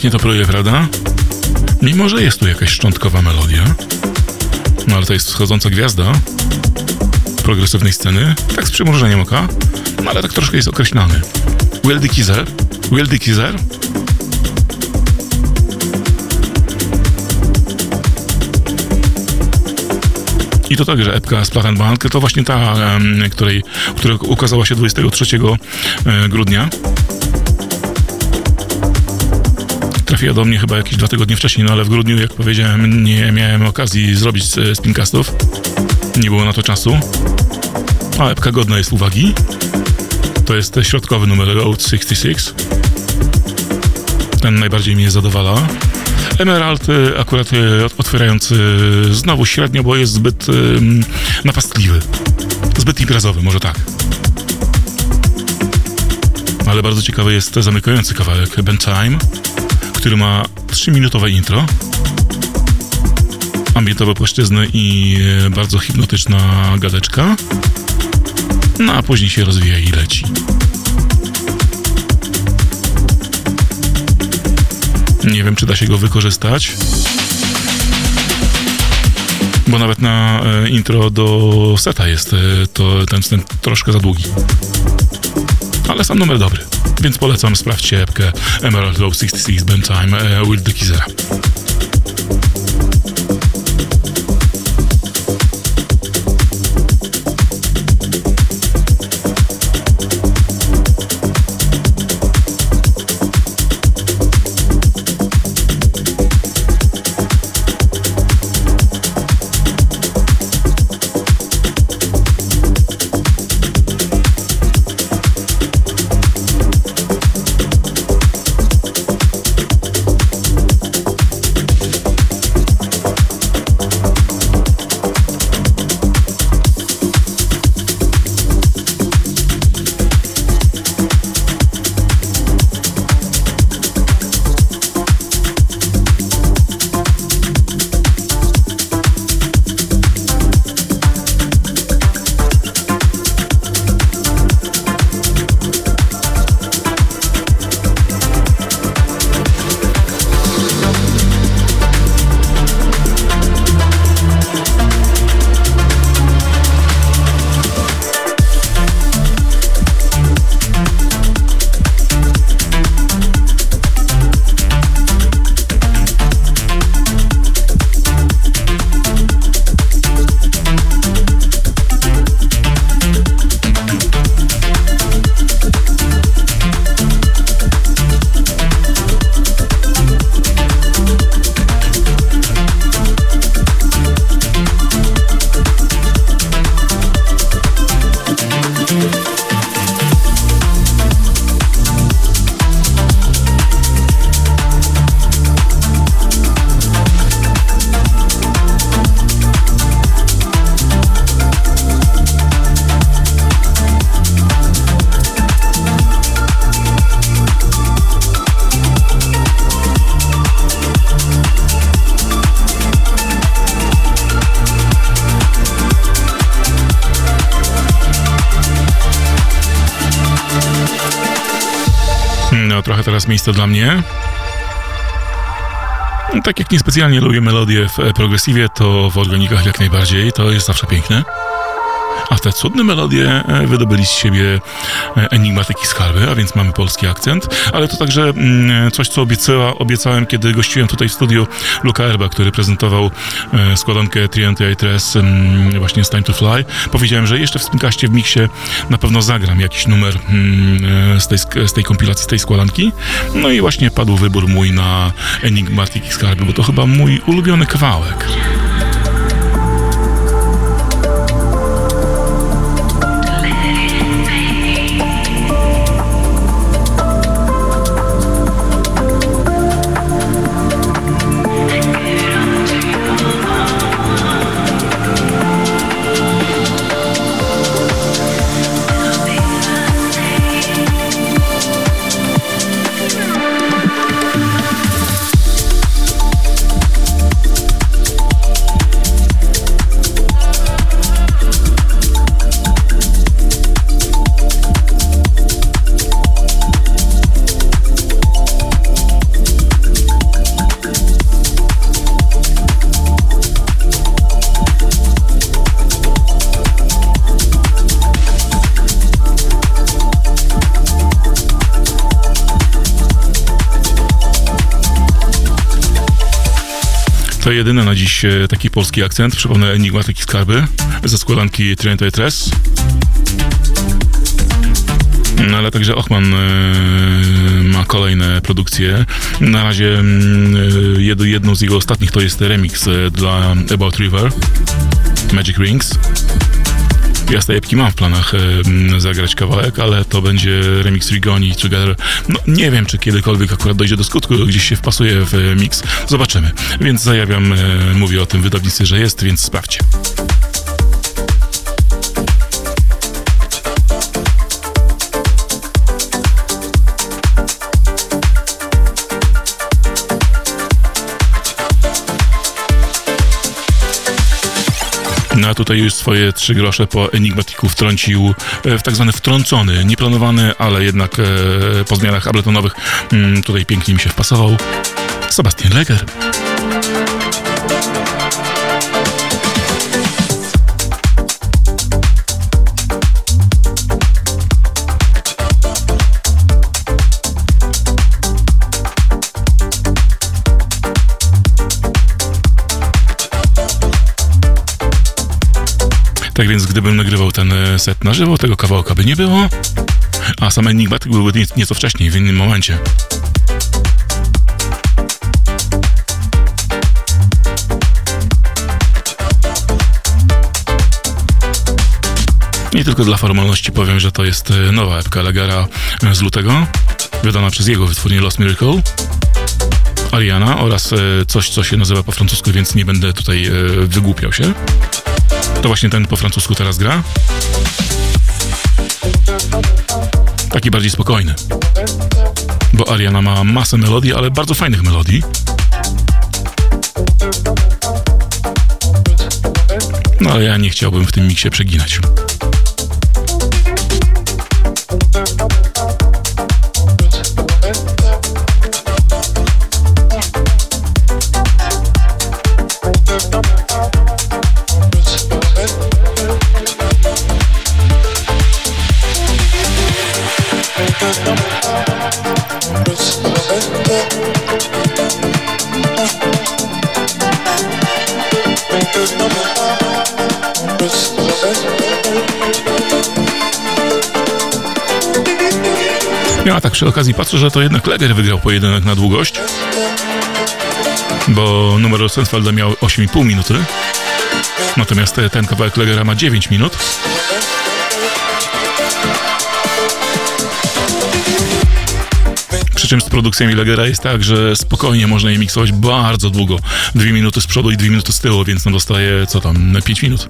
Pięknie to pluje, prawda? Mimo, że jest tu jakaś szczątkowa melodia. No ale to jest wschodząca gwiazda progresywnej sceny. Tak z przymrużeniem oka. No ale tak troszkę jest określany. Will Dickizer. Will Dickizer. I to także epka z Plattenbank, to właśnie ta, em, której, która ukazała się 23 e, grudnia. Trafiła do mnie chyba jakieś dwa tygodnie wcześniej, no ale w grudniu, jak powiedziałem, nie miałem okazji zrobić e, spincastów. Nie było na to czasu. A epka godna jest uwagi. To jest środkowy numer Road 66. Ten najbardziej mnie zadowala. Emerald y, akurat y, otwierający znowu średnio, bo jest zbyt napastliwy. Zbyt imprezowy, może tak. Ale bardzo ciekawy jest zamykający kawałek Ben Time, który ma 3-minutowe intro. Ambientowe płaszczyzny i y, bardzo hipnotyczna gadeczka. No a później się rozwija i leci. Nie wiem, czy da się go wykorzystać. Bo nawet na e, intro do seta jest e, to ten wstęp troszkę za długi. Ale sam numer dobry. Więc polecam, sprawdźcie epkę Emerald Low 66 Ben Time e, Will Dickizera. No, miejsce dla mnie. Tak jak niespecjalnie lubię melodię w e, progresywie, to w organikach jak najbardziej. To jest zawsze piękne. Te cudne melodie e, wydobyli z siebie e, enigmatyki skarby, a więc mamy polski akcent, ale to także mm, coś, co obiecała, obiecałem, kiedy gościłem tutaj w studiu Luka Erba, który prezentował e, składankę Triente Tres mm, właśnie z Time to Fly. Powiedziałem, że jeszcze w Spinkaście w miksie na pewno zagram jakiś numer mm, z, tej, z tej kompilacji, z tej składanki. No i właśnie padł wybór mój na enigmatyki skarby, bo to chyba mój ulubiony kawałek. To jedyny na dziś e, taki polski akcent. Przypomnę Enigmatyki Skarby ze składanki Trente Tres. No ale także Ochman e, ma kolejne produkcje. Na razie e, jed, jedną z jego ostatnich to jest remix e, dla About River, Magic Rings. Tej epki mam w planach e, m, zagrać kawałek, ale to będzie remix Rigoni Together. No nie wiem, czy kiedykolwiek akurat dojdzie do skutku, gdzieś się wpasuje w e, mix. Zobaczymy. Więc zajawiam, e, mówię o tym wydawnictwie, że jest, więc sprawdźcie. No a tutaj już swoje trzy grosze po Enigmatiku wtrącił e, w tak zwany wtrącony, nieplanowany, ale jednak e, po zmianach abletonowych mm, tutaj pięknie mi się wpasował. Sebastian Leger. Tak więc gdybym nagrywał ten e, set na żywo, tego kawałka by nie było, a sam Enigmatyk byłby nie- nieco wcześniej, w innym momencie. I tylko dla formalności powiem, że to jest e, nowa epka Legara e, z lutego, wydana przez jego wytwórnię Lost Miracle. Ariana oraz coś, co się nazywa po francusku, więc nie będę tutaj wygłupiał się. To właśnie ten po francusku teraz gra. Taki bardziej spokojny. Bo Ariana ma masę melodii, ale bardzo fajnych melodii. No ale ja nie chciałbym w tym miksie przeginać. A tak przy okazji patrzę, że to jednak Leger wygrał pojedynek na długość. Bo numer Rosenfelda miał 8,5 minuty. Natomiast te- ten kawałek Legera ma 9 minut. Przy czym z produkcjami Legera jest tak, że spokojnie można je miksować bardzo długo. Dwie minuty z przodu i dwie minuty z tyłu, więc no dostaje co tam, 5 minut.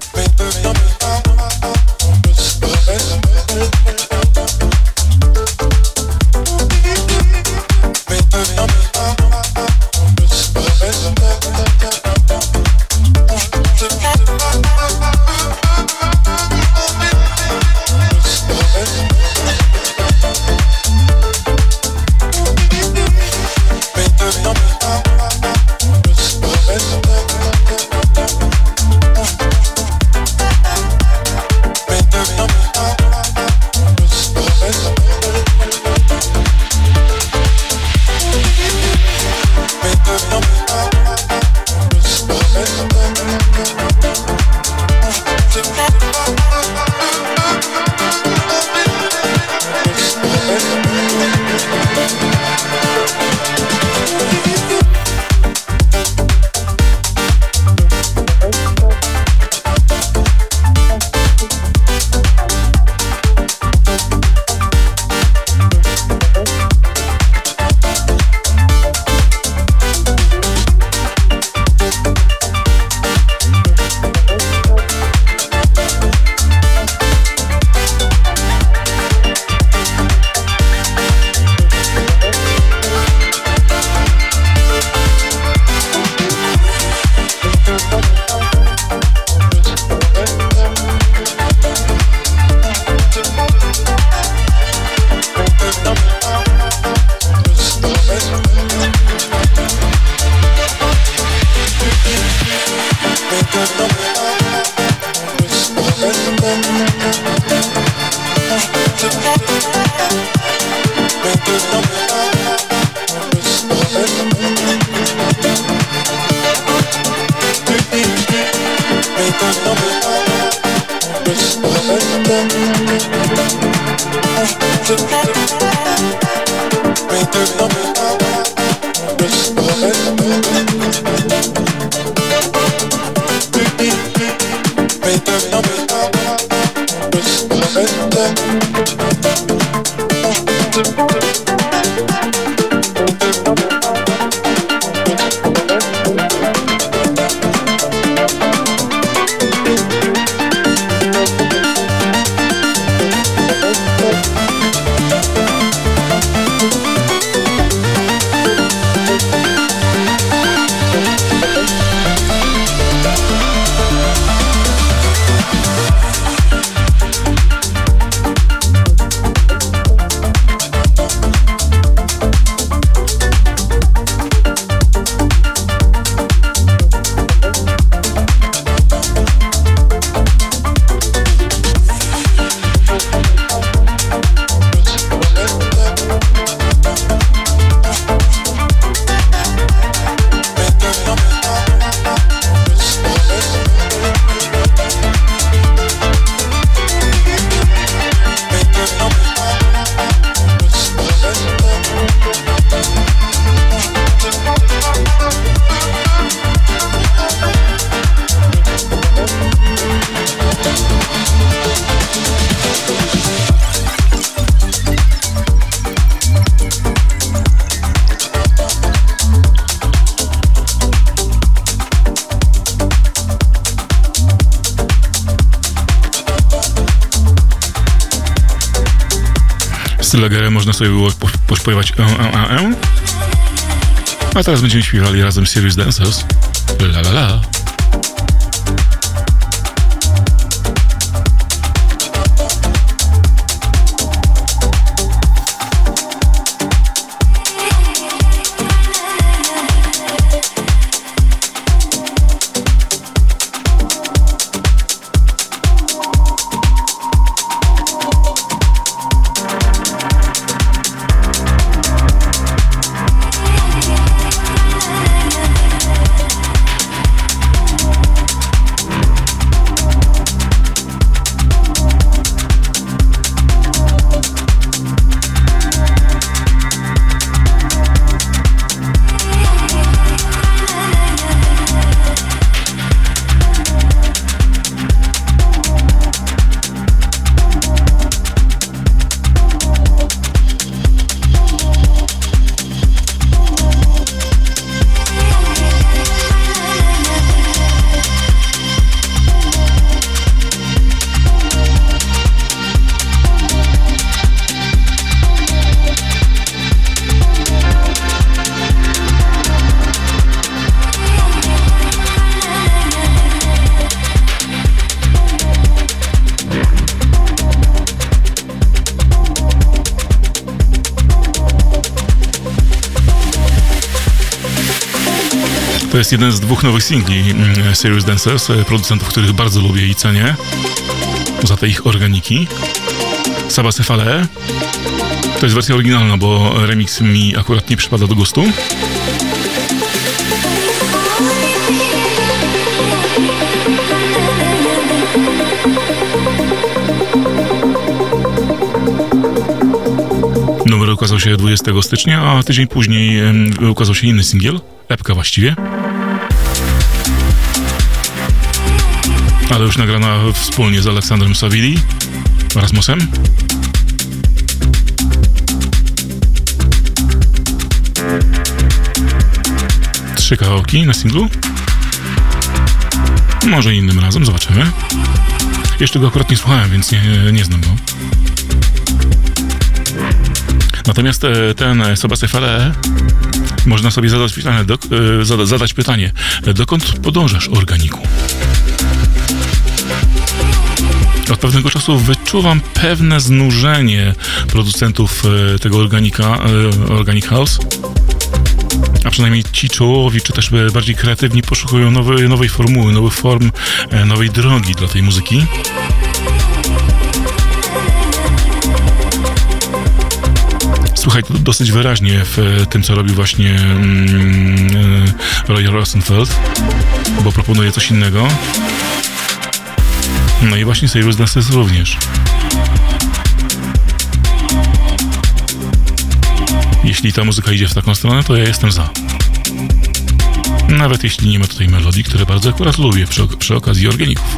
Sobie było po- pośpiewać e, e, e. A teraz będziemy śpiewali razem Serious Dancers. La la la. Jest jeden z dwóch nowych singli mm, Serious Dancers, e, producentów, których bardzo lubię i cenię za te ich organiki. Saba Cefale. To jest wersja oryginalna, bo remix mi akurat nie przypada do gustu. Numer ukazał się 20 stycznia, a tydzień później ukazał się inny singiel, epka właściwie. Ale już nagrana wspólnie z Aleksandrem Savili, Rasmusem. Trzy kawałki na singlu. Może innym razem, zobaczymy. Jeszcze go akurat nie słuchałem, więc nie, nie znam go. Natomiast e, ten Sebastian Fale można sobie zadać pytanie, do, e, zada, zadać pytanie, e, dokąd podążasz organiku? Od pewnego czasu wyczuwam pewne znużenie producentów e, tego organika, e, Organic House. A przynajmniej ci czołowi, czy też bardziej kreatywni poszukują nowej, nowej formuły, nowych form, e, nowej drogi dla tej muzyki. Słuchaj to dosyć wyraźnie w tym, co robi właśnie mm, Roy Rosenfeld, bo proponuje coś innego. No i właśnie Serious Glasses również. Jeśli ta muzyka idzie w taką stronę, to ja jestem za. Nawet jeśli nie ma tutaj melodii, które bardzo akurat lubię przy, przy okazji organików.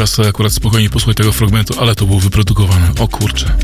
Ale teraz miałem czas sobie akurat spokojnie posłuchać tego fragmentu, ale to było wyprodukowane. O kurczę.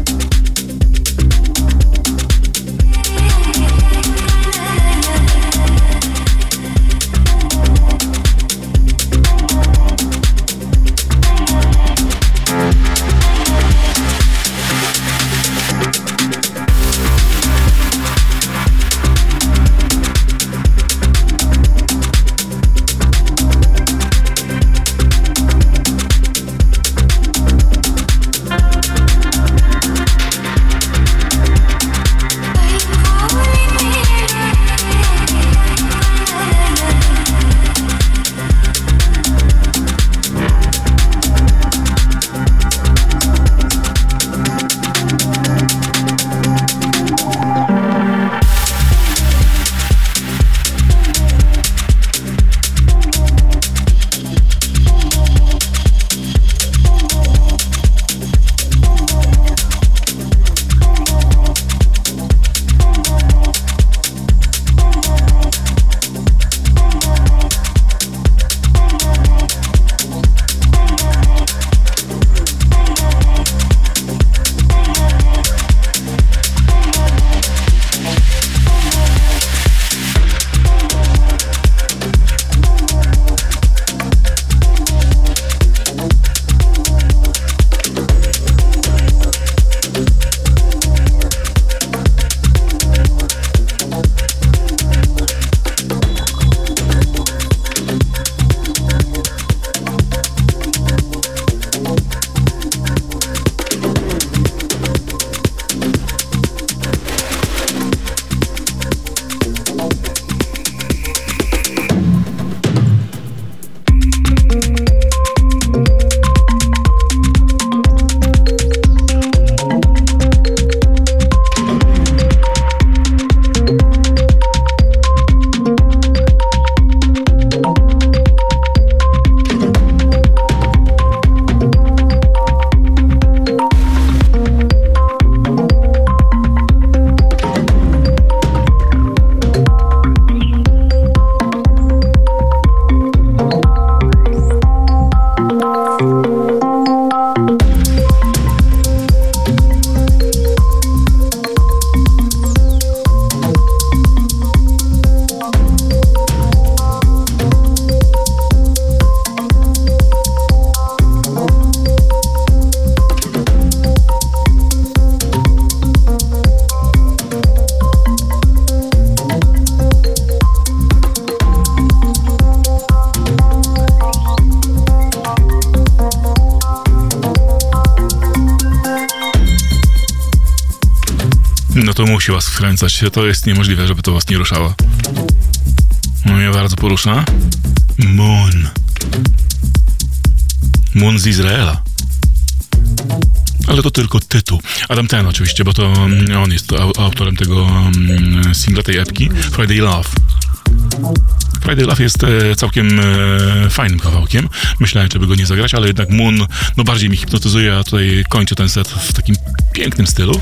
Wkręcać. To jest niemożliwe, żeby to was nie ruszało. Mnie bardzo porusza. Moon. Moon z Izraela. Ale to tylko tytuł. Adam Ten oczywiście, bo to mm, on jest au- autorem tego mm, singla, tej epki Friday Love. Friday Love jest e, całkiem e, fajnym kawałkiem. Myślałem, żeby go nie zagrać, ale jednak Moon no, bardziej mi hipnotyzuje, a tutaj kończę ten set w takim pięknym stylu.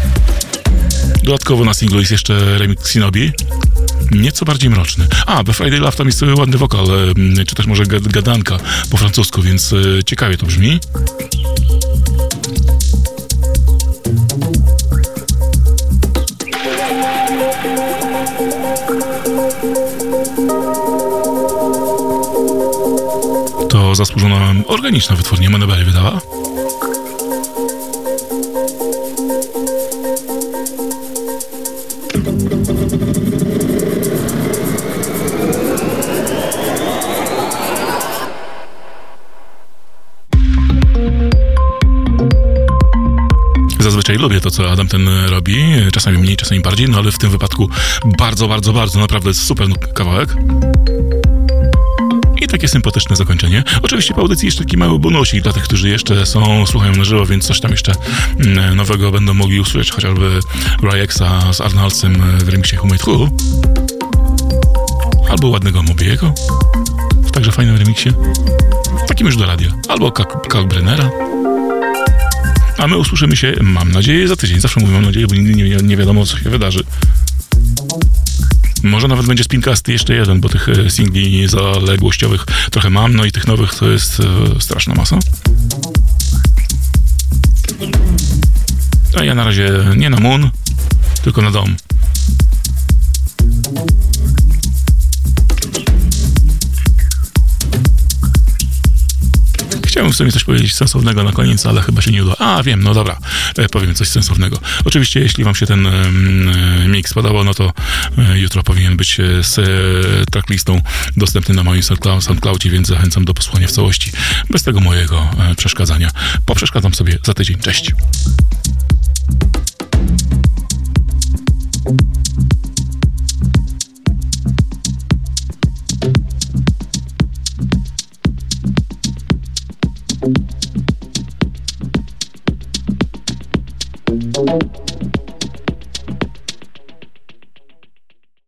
Dodatkowo na singlu jest jeszcze remix Sinobi. Nieco bardziej mroczny. A, we Friday Love tam jest ładny wokal, czy też może gad- gadanka po francusku, więc e, ciekawie to brzmi. To zasłużona organiczna wytwórnia Monobelli wydała. Lubię to, co Adam ten robi, czasami mniej, czasami bardziej, no ale w tym wypadku bardzo, bardzo, bardzo, naprawdę super kawałek. I takie sympatyczne zakończenie. Oczywiście po audycji jeszcze taki mały bonusik dla tych, którzy jeszcze są, słuchają na żywo, więc coś tam jeszcze mm, nowego będą mogli usłyszeć, chociażby Ryaxa z Arnoldsem w remixie Who Who. Albo ładnego Mobiego. W także fajnym remixie. Takim już do radia. Albo Kalkbrennera. A my usłyszymy się, mam nadzieję, za tydzień. Zawsze mówię mam nadzieję, bo nigdy nie, nie wiadomo, co się wydarzy. Może nawet będzie spincast jeszcze jeden, bo tych e, singli zaległościowych trochę mam, no i tych nowych to jest e, straszna masa. A ja na razie nie na Moon, tylko na dom. Chciałem w sumie coś powiedzieć sensownego na koniec, ale chyba się nie uda. A, wiem, no dobra, e, powiem coś sensownego. Oczywiście, jeśli wam się ten e, mix podobał, no to e, jutro powinien być e, z e, tracklistą dostępny na moim SoundClou- SoundCloudzie, więc zachęcam do posłuchania w całości, bez tego mojego e, przeszkadzania. Poprzeszkadzam sobie za tydzień. Cześć.